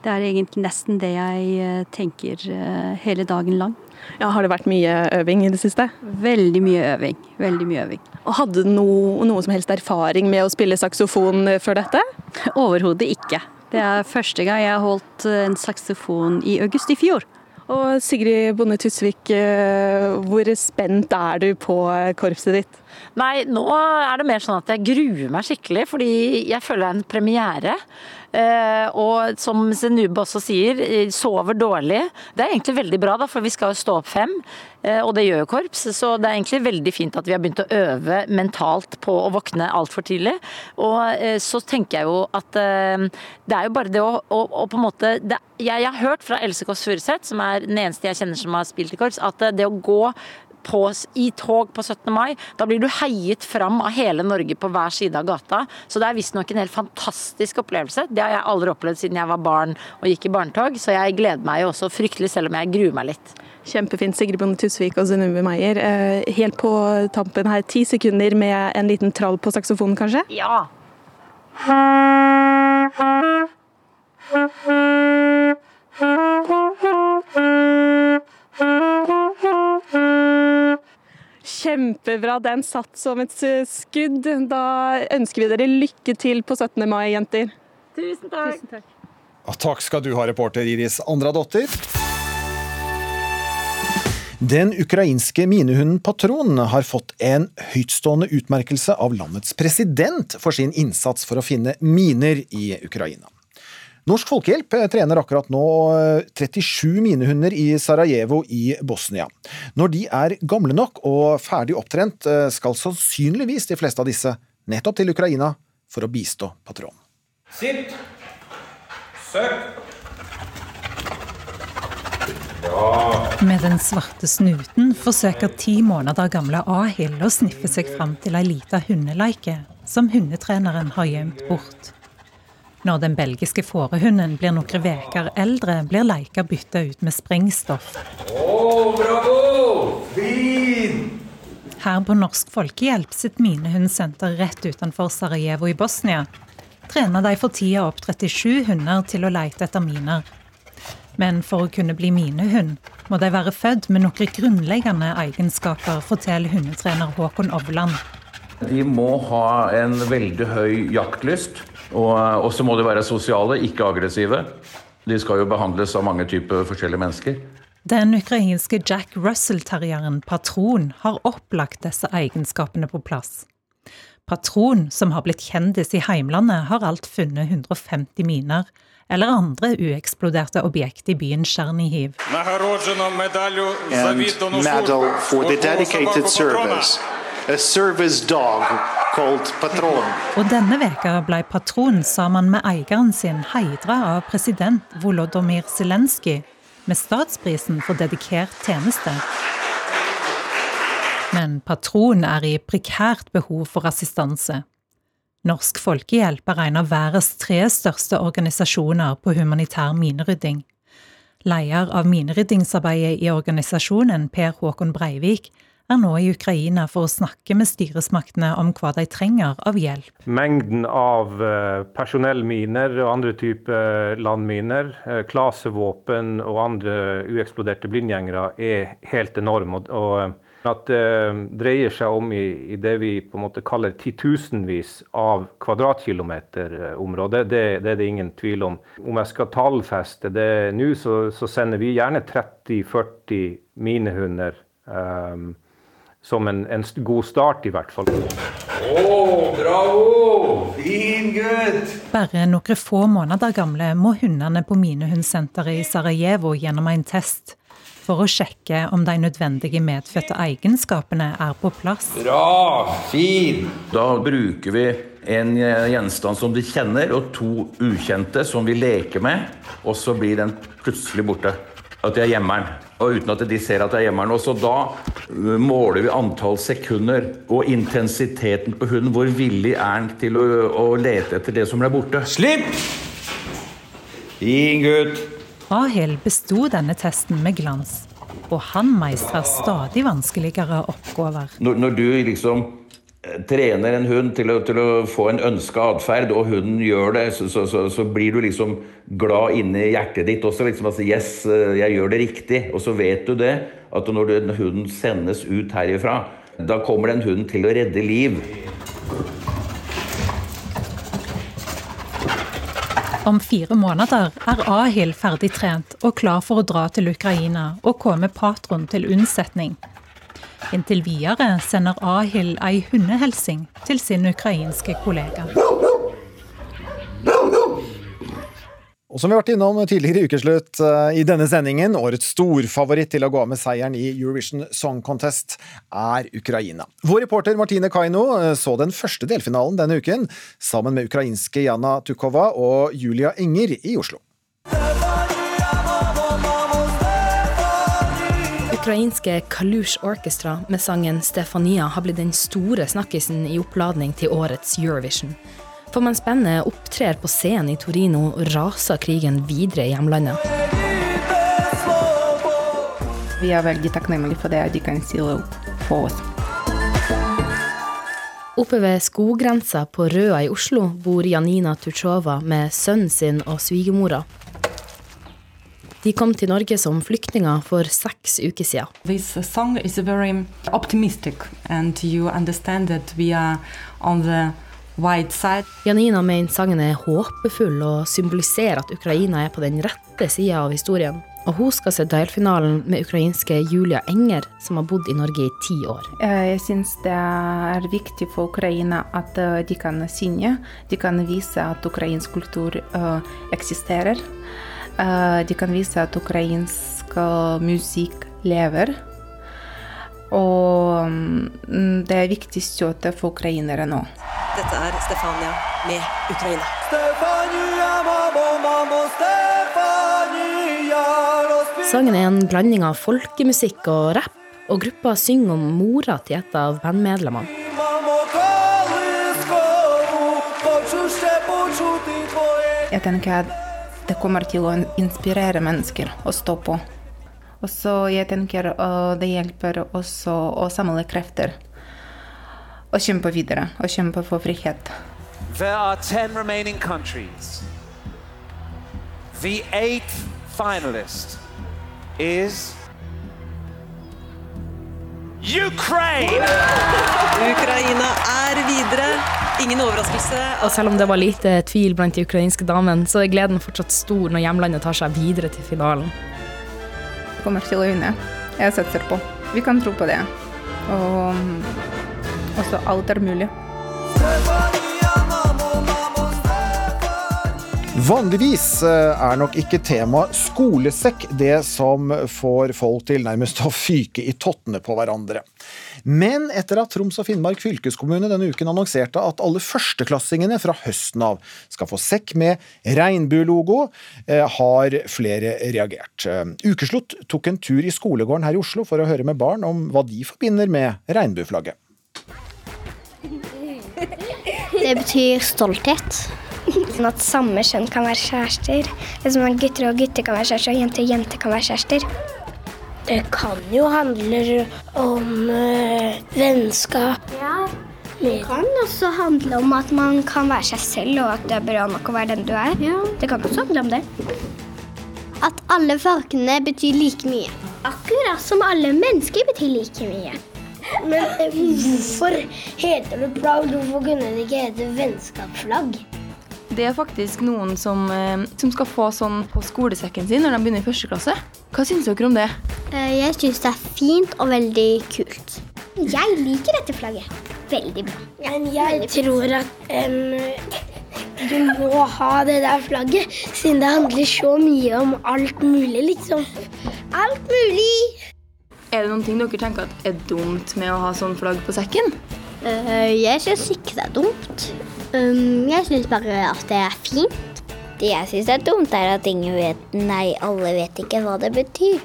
Det er egentlig nesten det jeg eh, tenker eh, hele dagen lang. Ja, Har det vært mye øving i det siste? Veldig mye øving. Veldig mye øving. Og Hadde du noe, noe som helst erfaring med å spille saksofon eh, før dette? [LAUGHS] Overhodet ikke. Det er første gang jeg har holdt en saksofon i august i fjor. Og Sigrid Bonde Tusvik, hvor spent er du på korpset ditt? Nei, nå er det mer sånn at jeg gruer meg skikkelig, fordi jeg føler det er en premiere. Eh, og som Zenube også sier, eh, sover dårlig. Det er egentlig veldig bra, da, for vi skal jo stå opp fem, eh, og det gjør jo korps. Så det er egentlig veldig fint at vi har begynt å øve mentalt på å våkne altfor tidlig. Og så tenker jeg jo at det er jo bare det å, å, å på en måte det, jeg, jeg har hørt fra Else Kåss Furuseth, som er den eneste jeg kjenner som har spilt i korps, at det å gå på, i tog på 17. mai. Da blir du heiet fram av hele Norge på hver side av gata. Så det er visstnok en helt fantastisk opplevelse. Det har jeg aldri opplevd siden jeg var barn og gikk i barnetog, så jeg gleder meg jo også fryktelig, selv om jeg gruer meg litt. Kjempefint, Sigrid Bonde Tusvik og Zenubi Maier. Eh, Helt på tampen her, ti sekunder med en liten trall på saksofonen, kanskje? Ja. [LAUGHS] Kjempebra, den satt som et skudd. Da ønsker vi dere lykke til på 17. mai, jenter. Tusen takk. Ja, takk skal du ha, reporter Iris Andradotter. Den ukrainske minehunden Patron har fått en høytstående utmerkelse av landets president for sin innsats for å finne miner i Ukraina. Norsk Folkehjelp trener akkurat nå 37 minehunder i Sarajevo i Bosnia. Når de er gamle nok og ferdig opptrent, skal sannsynligvis de fleste av disse nettopp til Ukraina for å bistå Patron. Sitt. Søk. Med den svarte snuten forsøker ti måneder gamle Ahil å sniffe seg fram til ei lita hundeleike som hundetreneren har gjemt bort. Når den belgiske fårehunden blir noen uker eldre, blir leika bytta ut med sprengstoff. Oh, bravo! Fin! Her på Norsk Folkehjelp sitt minehundsenter rett utenfor Sarajevo i Bosnia trener de for tida opp 37 hunder til å leite etter miner. Men for å kunne bli minehund, må de være født med noen grunnleggende egenskaper, forteller hundetrener Håkon Ovland. De må ha en veldig høy jaktlyst, Eh, og så må de være sosiale, ikke aggressive. De skal jo behandles av mange typer forskjellige mennesker. Den ukrainske Jack Russell-terrieren Patron har opplagt disse egenskapene på plass. Patron, som har blitt kjendis i heimlandet, har alt funnet 150 miner eller andre ueksploderte objekt i byen Tsjernihiv. Medal for the dedicated service. A service dog og denne veka ble Patron sammen med eieren sin heidra av president Volodymyr Zelenskyj med statsprisen for dedikert tjeneste. Men Patron er i prekært behov for assistanse. Norsk Folkehjelp er en av verdens tre største organisasjoner på humanitær minerydding. Leder av mineryddingsarbeidet i organisasjonen, Per Håkon Breivik, er nå i Ukraina for å snakke med styresmaktene om hva de trenger av hjelp. Mengden av eh, personellminer og andre typer landminer, eh, klasevåpen og andre ueksploderte blindgjengere er helt enorm. Og, at det dreier seg om i, i, det vi på en måte kaller titusenvis av kvadratkilometer eh, område, det, det, er det ingen tvil om. Om jeg skal tallfeste det nå, så, så, sender vi gjerne 30-40 minehunder. Um, som en, en, god start, i hvert fall. Oh, bravo! Fin gutt! Bare noen få måneder gamle må hundene på minehundsenteret i Sarajevo gjennom en test for å sjekke om de nødvendige medfødte egenskapene er på plass. Bra! Fin! Da bruker vi en gjenstand som de kjenner, og to ukjente som vi leker med. Og så blir den plutselig borte. At de er gjemmeren. Og uten at de ser at det er gjemmeren. Og så da øh, måler vi antall sekunder og intensiteten på hunden. Hvor villig er den til å, å lete etter det som ble borte. Slipp! Fin gutt. Rahel besto denne testen med glans, og han meistrer stadig vanskeligere oppgaver. Når, når, du liksom trener en hund til å, til å få en ønska atferd, og hunden gjør det, så, så, så, så, blir du liksom glad inni hjertet ditt også. liksom altså, Yes, eh, jeg gjør det riktig. Og så vet du det, at når den hunden sendes ut herifra, da kommer den hunden til å redde liv. Om fire måneder er Ahil ferdig trent og klar for å dra til Ukraina og komme patron til unnsetning. Inntil videre sender Ahil ei hundehelsing til sin ukrainske kollega. Og som vi har vært innom tidligere i ukeslutt eh, i denne sendingen, årets storfavoritt til å gå av med seieren i Eurovision Song Contest er Ukraina. Vår reporter Martine Kaino eh, så den første delfinalen denne uken, sammen med ukrainske Jana Tukova og Julia Enger i Oslo. Ukrainske Kalush Orchestra med sangen 'Stefania' har blitt den store snakkisen i oppladning til årets Eurovision. For mens bandet opptrer på scenen i Torino, raser krigen videre i hjemlandet. Vi er veldig takknemlige for det de kan stille opp for oss. Oppe ved skoggrensa på Røa i Oslo bor Janina Tutsjova med sønnen sin og svigermora. De kom til Norge som flyktninger for seks uker siden. This song is very optimistic, and you understand that we are on the Janina mener sangen er håpefull og symboliserer at Ukraina er på den rette sida av historien. Og hun skal se delfinalen med ukrainske Julia Enger, som har bodd i Norge i ti år. Eh, jeg syns det er viktig for Ukraina at eh, de kan synge. De kan vise at ukrainsk kultur uh, eksisterer. Uh, de kan vise at ukrainsk musikk lever. Og um, det er viktig støtte for ukrainere nå. Dette er Stefania med Ukraina. Sangen er en blanding av folkemusikk og rapp, og gruppa synger om mora til et av bandmedlemmene. Jeg tenker at det kommer til å inspirere mennesker å stå på. Og så jeg tenker det hjelper også å samle krefter og kjempe videre og kjempe for frihet. There are 10 remaining countries. The eighth finalist is Ukraine! Ukraina er videre. Ingen overraskelse. Og selv om det var lite tvil blant de ukrainske damene, så er gleden fortsatt stor når hjemlandet tar seg videre til finalen. Vi kommer til å vinne. Jeg satser på. Vi kan tro på det. Og også alt er mulig. Vanligvis eh, er nok ikke tema skolesekk det som får folk til nærmest å fyke i tottene på hverandre. Men etter at Troms og Finnmark fylkeskommune denne uken annonserte at alle førsteklassingene fra høsten av skal få sekk med regnbuelogo, eh, har flere reagert. Eh, Ukeslutt tok en tur i skolegården her i Oslo for å høre med barn om hva de forbinder med regnbueflagget. Det betyr stolthet. Sånn at samme kjønn kan være kjærester. Det er som at Gutter og gutter kan være kjærester, og jenter og jenter kan være kjærester. Det kan jo handle om øh, vennskap. Ja. Det kan også handle om at man kan være seg selv, og at det er bra nok å være den du er. Det kan også handle om det. At alle fargene betyr like mye. Akkurat som alle mennesker betyr like mye. Men øh, hvorfor heter det plagg? Hvorfor kunne det ikke hete vennskapsflagg? Det er faktisk noen som, eh, som skal få sånn på skolesekken sin når de begynner i første klasse. Hva syns dere om det? Eh, Jeg syns det er fint og veldig kult. Jeg liker dette flagget. Veldig bra. Men jeg tror at um, du må ha det der flagget, siden det handler så mye om alt mulig, liksom. Alt mulig! Er det noen ting dere tenker at er dumt med å ha sånn flagg på sekken? Eh, Jeg syns ikke det er dumt. Um, Jeg syns bare at det er fint. Det jeg syns er dumt, er at ingen vet Nei, alle vet ikke hva det betyr.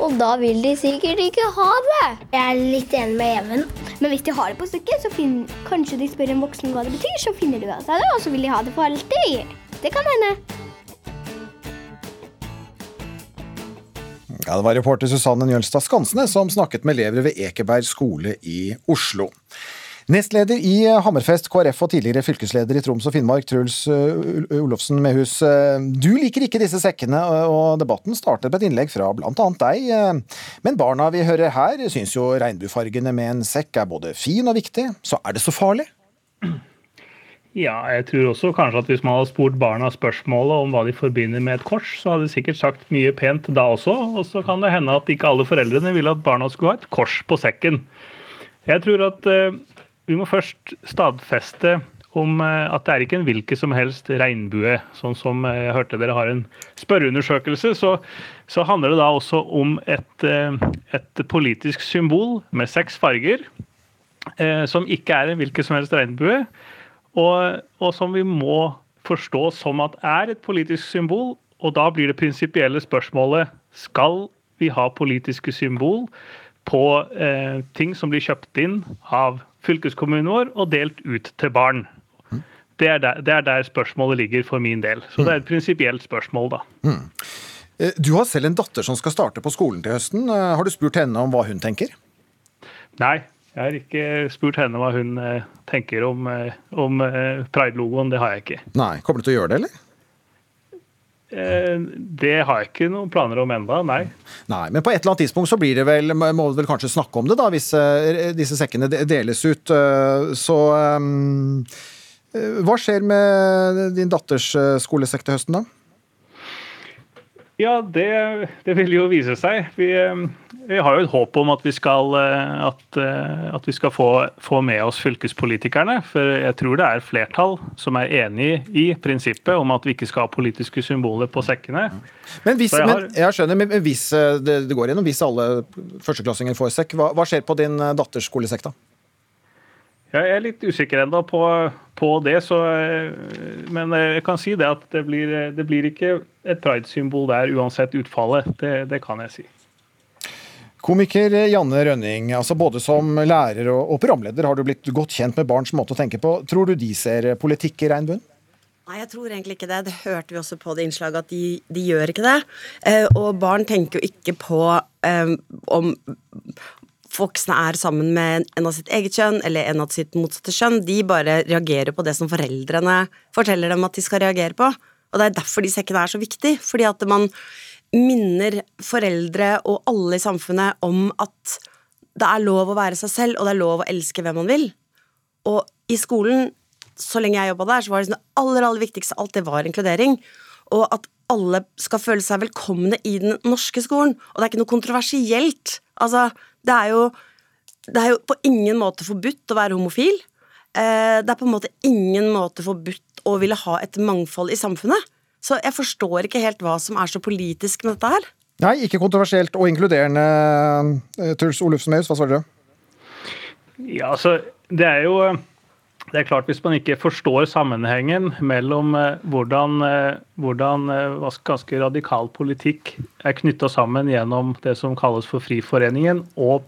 Og da vil de sikkert ikke ha det. Jeg er litt enig med Even. Men hvis de har det på stykket, så finner, kanskje de spør en voksen hva det betyr, så finner de ut av det, og så vil de ha det for alltid. Det kan hende. Ja, Det var reporter Susanne Njølstad Skansene som snakket med elever ved Ekeberg skole i Oslo. Nestleder i Hammerfest KrF og tidligere fylkesleder i Troms og Finnmark, Truls uh, Olofsen Mehus. uh, Du liker ikke disse sekkene, og debatten startet med et innlegg fra annet deg. Men barna vi hører her, syns jo regnbuefargene med en sekk er både fin og viktig. Så er det så farlig? Ja, jeg tror også kanskje at hvis man hadde spurt barna spørsmålet om hva de forbinder med et kors, så hadde de sikkert sagt mye pent da også. Og så kan det hende at ikke alle foreldrene ville at barna skulle ha et kors på sekken. Jeg tror at eh, vi må først stadfeste om eh, at det er ikke en hvilken som helst regnbue. Sånn som eh, jeg hørte dere har en spørreundersøkelse, så, så handler det da også om et, eh, et politisk symbol med seks farger, som ikke er en hvilken som helst regnbue, og, og som vi må forstå som at er et politisk symbol. Og da blir det prinsipielle spørsmålet skal vi ha politiske symbol på eh, ting som blir kjøpt inn av fylkeskommunen vår og delt ut til barn. Det er, der, det er der spørsmålet ligger for min del. Så det er et prinsipielt spørsmål, da. Mm. Du har selv en datter som skal starte på skolen til høsten. Eh, Har du spurt henne om hva hun tenker? Nei, jeg har ikke spurt henne hva hun eh, tenker om, eh, om eh, pride-logoen. Det har jeg ikke. Nei. Kommer du til å gjøre det, eller? Eh, det har jeg ikke noen planer om enda, nei. Nei, men på et eller annet tidspunkt så blir det vel, må vi vel kanskje snakke om det, da, hvis eh, disse sekkene deles ut. eh, Så hva skjer med din datters skolesekk til høsten, da? Ja, det, det vil jo vise seg. Vi, eh, vi har jo et håp om at vi skal, eh, at, eh, at vi skal få, få med oss fylkespolitikerne. For jeg tror det er flertall som er enig i prinsippet om at vi ikke skal ha politiske symboler på sekkene. Men hvis, jeg, har, men, jeg skjønner, men hvis det, det går gjennom, hvis alle førsteklassinger får sekk, hva, hva skjer på din datters skolesekk da? Jeg er litt usikker ennå på, på det, så, eh, men jeg kan si det at det blir, det blir ikke et pride-symbol der uansett utfallet. Det, det kan jeg si. Komiker Janne Rønning, altså både som lærer og, og programleder har du blitt godt kjent med barns måte å tenke på. Tror du de ser politikk i regnbuen? Nei, jeg tror egentlig ikke det. Det hørte vi også på det innslaget, at de, de gjør ikke det. Eh, og barn tenker jo ikke på eh, om voksne er sammen med en av sitt eget kjønn eller en av sitt motsatte kjønn. De bare reagerer på det som foreldrene forteller dem at de skal reagere på. Og det er derfor de sekkene er så viktig. Fordi at man minner foreldre og alle i samfunnet om at det er lov å være seg selv, og det er lov å elske hvem man vil. Og i skolen, så lenge jeg jobba der, så var det sånn det aller, aller viktigste alt det var inkludering. Og at alle skal føle seg velkomne i den norske skolen. Og det er ikke noe kontroversielt. Altså, det er jo, det er jo på ingen måte forbudt å være homofil. Eh, det er på en måte ingen måte forbudt å ville ha et mangfold i samfunnet. Så jeg forstår ikke helt hva som er så politisk med dette her. Nei, ikke kontroversielt og inkluderende. eh, Truls Olufsen Meus, hva svarer du? Ja, altså, det er jo det er klart Hvis man ikke forstår sammenhengen mellom eh, hvordan, eh, hvordan eh, ganske radikal politikk er knytta sammen gjennom det som kalles for Friforeningen og,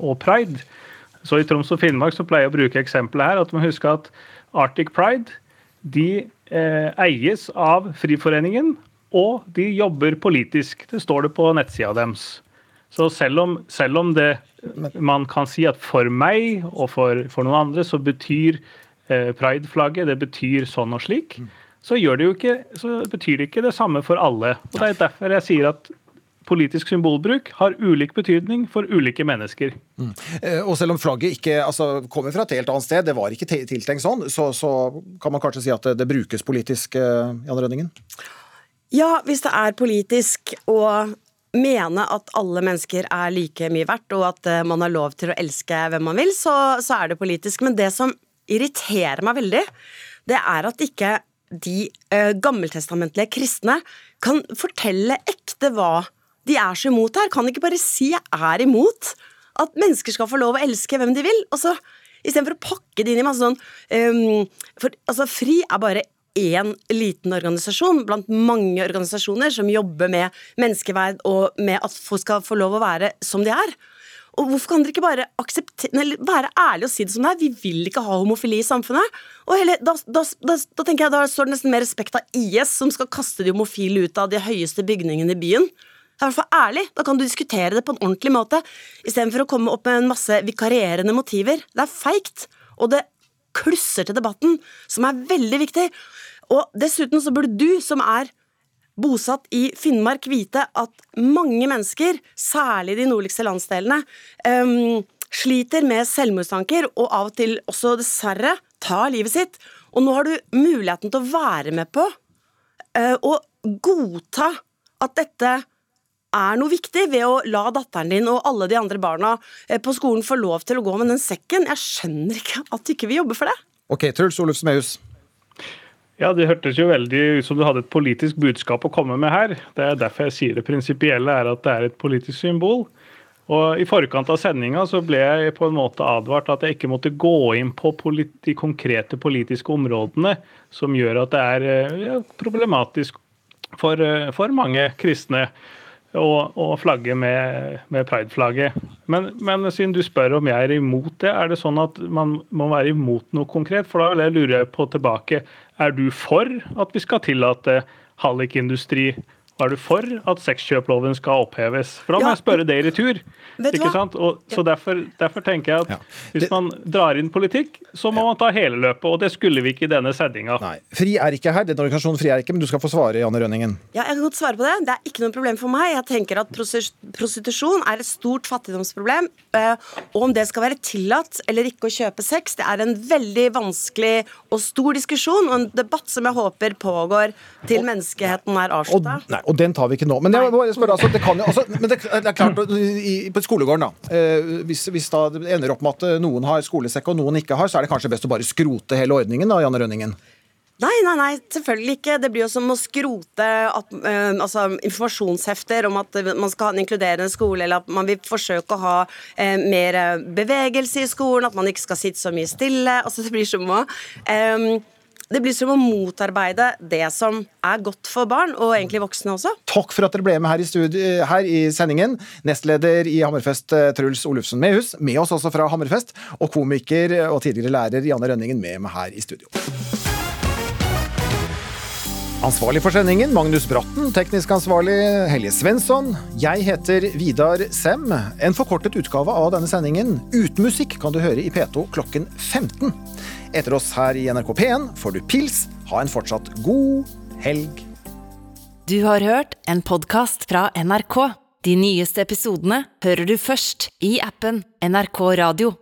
og pride Så I Troms og Finnmark så pleier jeg å bruke eksempelet her at man husker at Arctic Pride de eh, eies av Friforeningen, og de jobber politisk. Det står det på nettsida deres. Så selv om, selv om det man kan si at for meg og for, for noen andre så betyr eh, prideflagget det betyr sånn og slik, så, gjør det jo ikke, så betyr det ikke det samme for alle. Og Det er derfor jeg sier at politisk symbolbruk har ulik betydning for ulike mennesker. Mm. Eh, Og selv om flagget ikke altså, kommer fra et helt annet sted, det var ikke tiltenkt sånn, så, så kan man kanskje si at det, det brukes politisk, eh, Jan Rønningen? Ja, hvis det er politisk å mene at alle mennesker er like mye verdt, og at eh, man har lov til å elske hvem man vil, så, så er det politisk. Men det som irriterer meg veldig, det er at ikke de uh, gammeltestamentlige kristne kan fortelle ekte hva de er så imot her. Kan ikke bare si 'jeg er imot' at mennesker skal få lov å elske hvem de vil? Og så Istedenfor å pakke det inn i masse sånn um, For altså, FRI er bare én liten organisasjon blant mange organisasjoner som jobber med menneskeverd og med at folk skal få lov å være som de er. Og hvorfor kan dere ikke bare være ærlige og si det som det er? Vi vil ikke ha homofili i samfunnet. Og hele, da, da, da, da tenker jeg da står det nesten mer respekt av IS, som skal kaste de homofile ut av de høyeste bygningene i byen. Det er i hvert fall ærlig. Da kan du diskutere det på en ordentlig måte, istedenfor å komme opp med en masse vikarierende motiver. Det er feigt, og det klusser til debatten, som er veldig viktig. Og dessuten så burde du, som er bosatt i Finnmark, vite at mange mennesker, særlig de nordligste landsdelene, um, sliter med selvmordstanker, og av og til også dessverre tar livet sitt. Og nå har du muligheten til å være med på uh, å godta at dette er noe viktig ved å la datteren din og alle de andre barna eh, på skolen få lov til å gå med den sekken. Jeg skjønner ikke at ikke vi jobber for det. Ok, Truls Oluf Smehus. Ja, Det hørtes jo veldig ut som du hadde et politisk budskap å komme med her. Det er derfor jeg sier det prinsipielle er at det er et politisk symbol. Og I forkant av sendinga så ble jeg på en måte advart at jeg ikke måtte gå inn på de konkrete politiske områdene som gjør at det er eh, ja, problematisk for, eh, for mange kristne å, og flagge med, med prideflagget. Men, men siden du spør om jeg er imot det, er det sånn at man må være imot noe konkret? For da vil jeg på tilbake, er du for at vi skal tillate hallikindustri? Og er du for at sexkjøploven skal oppheves? For da må Ja. jeg spørre det i retur. Vet ikke hva? sant? Og, så derfor, derfor tenker jeg at hvis man drar inn politikk, så må man ta hele løpet. Og det skulle vi ikke i denne sendinga. Fri er ikke her, Denne organisasjonen Fri er ikke, men du skal få svare, Janne Rønningen. Ja, jeg kan godt svare på det. Det er ikke noe problem for meg. Jeg tenker at prostitusjon er et stort fattigdomsproblem. eh, Og om det skal være tillatt eller ikke å kjøpe sex, det er en veldig vanskelig og stor diskusjon, og en debatt som jeg håper pågår til menneskeheten er avslutta. Og den tar vi ikke nå. Men jeg må bare spørre, altså, det kan jo, altså, men det, er klart, [CLEARS THROAT] i, på skolegården, da, eh, hvis, hvis da det ender opp med at noen har skolesekk og noen ikke har, så er det kanskje best å bare skrote hele ordningen, da, Janne Rønningen? Nei, nei, nei, selvfølgelig ikke. Det blir jo som å skrote at, uh, altså, informasjonshefter om at man skal ha en inkluderende skole, eller at man vil forsøke å ha uh, mer bevegelse i skolen, at man ikke skal sitte så mye stille. Altså, det blir som å eh, det blir som å motarbeide det som er godt for barn, og egentlig voksne også. Takk for at dere ble med her i, studi- her i sendingen. Nestleder i Hammerfest, eh, Truls Olufsen Mehus, med oss også fra Hammerfest, og komiker og tidligere lærer Janne Rønningen med meg her i studio. Ansvarlig for sendingen Magnus Bratten, teknisk ansvarlig Helje Svensson. Jeg heter Vidar Sem. En forkortet utgave av denne sendingen uten musikk kan du høre i P2 klokken 15. Etter oss her i NRK P1 får du pils. Ha en fortsatt god helg. Du har hørt en podkast fra NRK. De nyeste episodene hører du først i appen NRK Radio.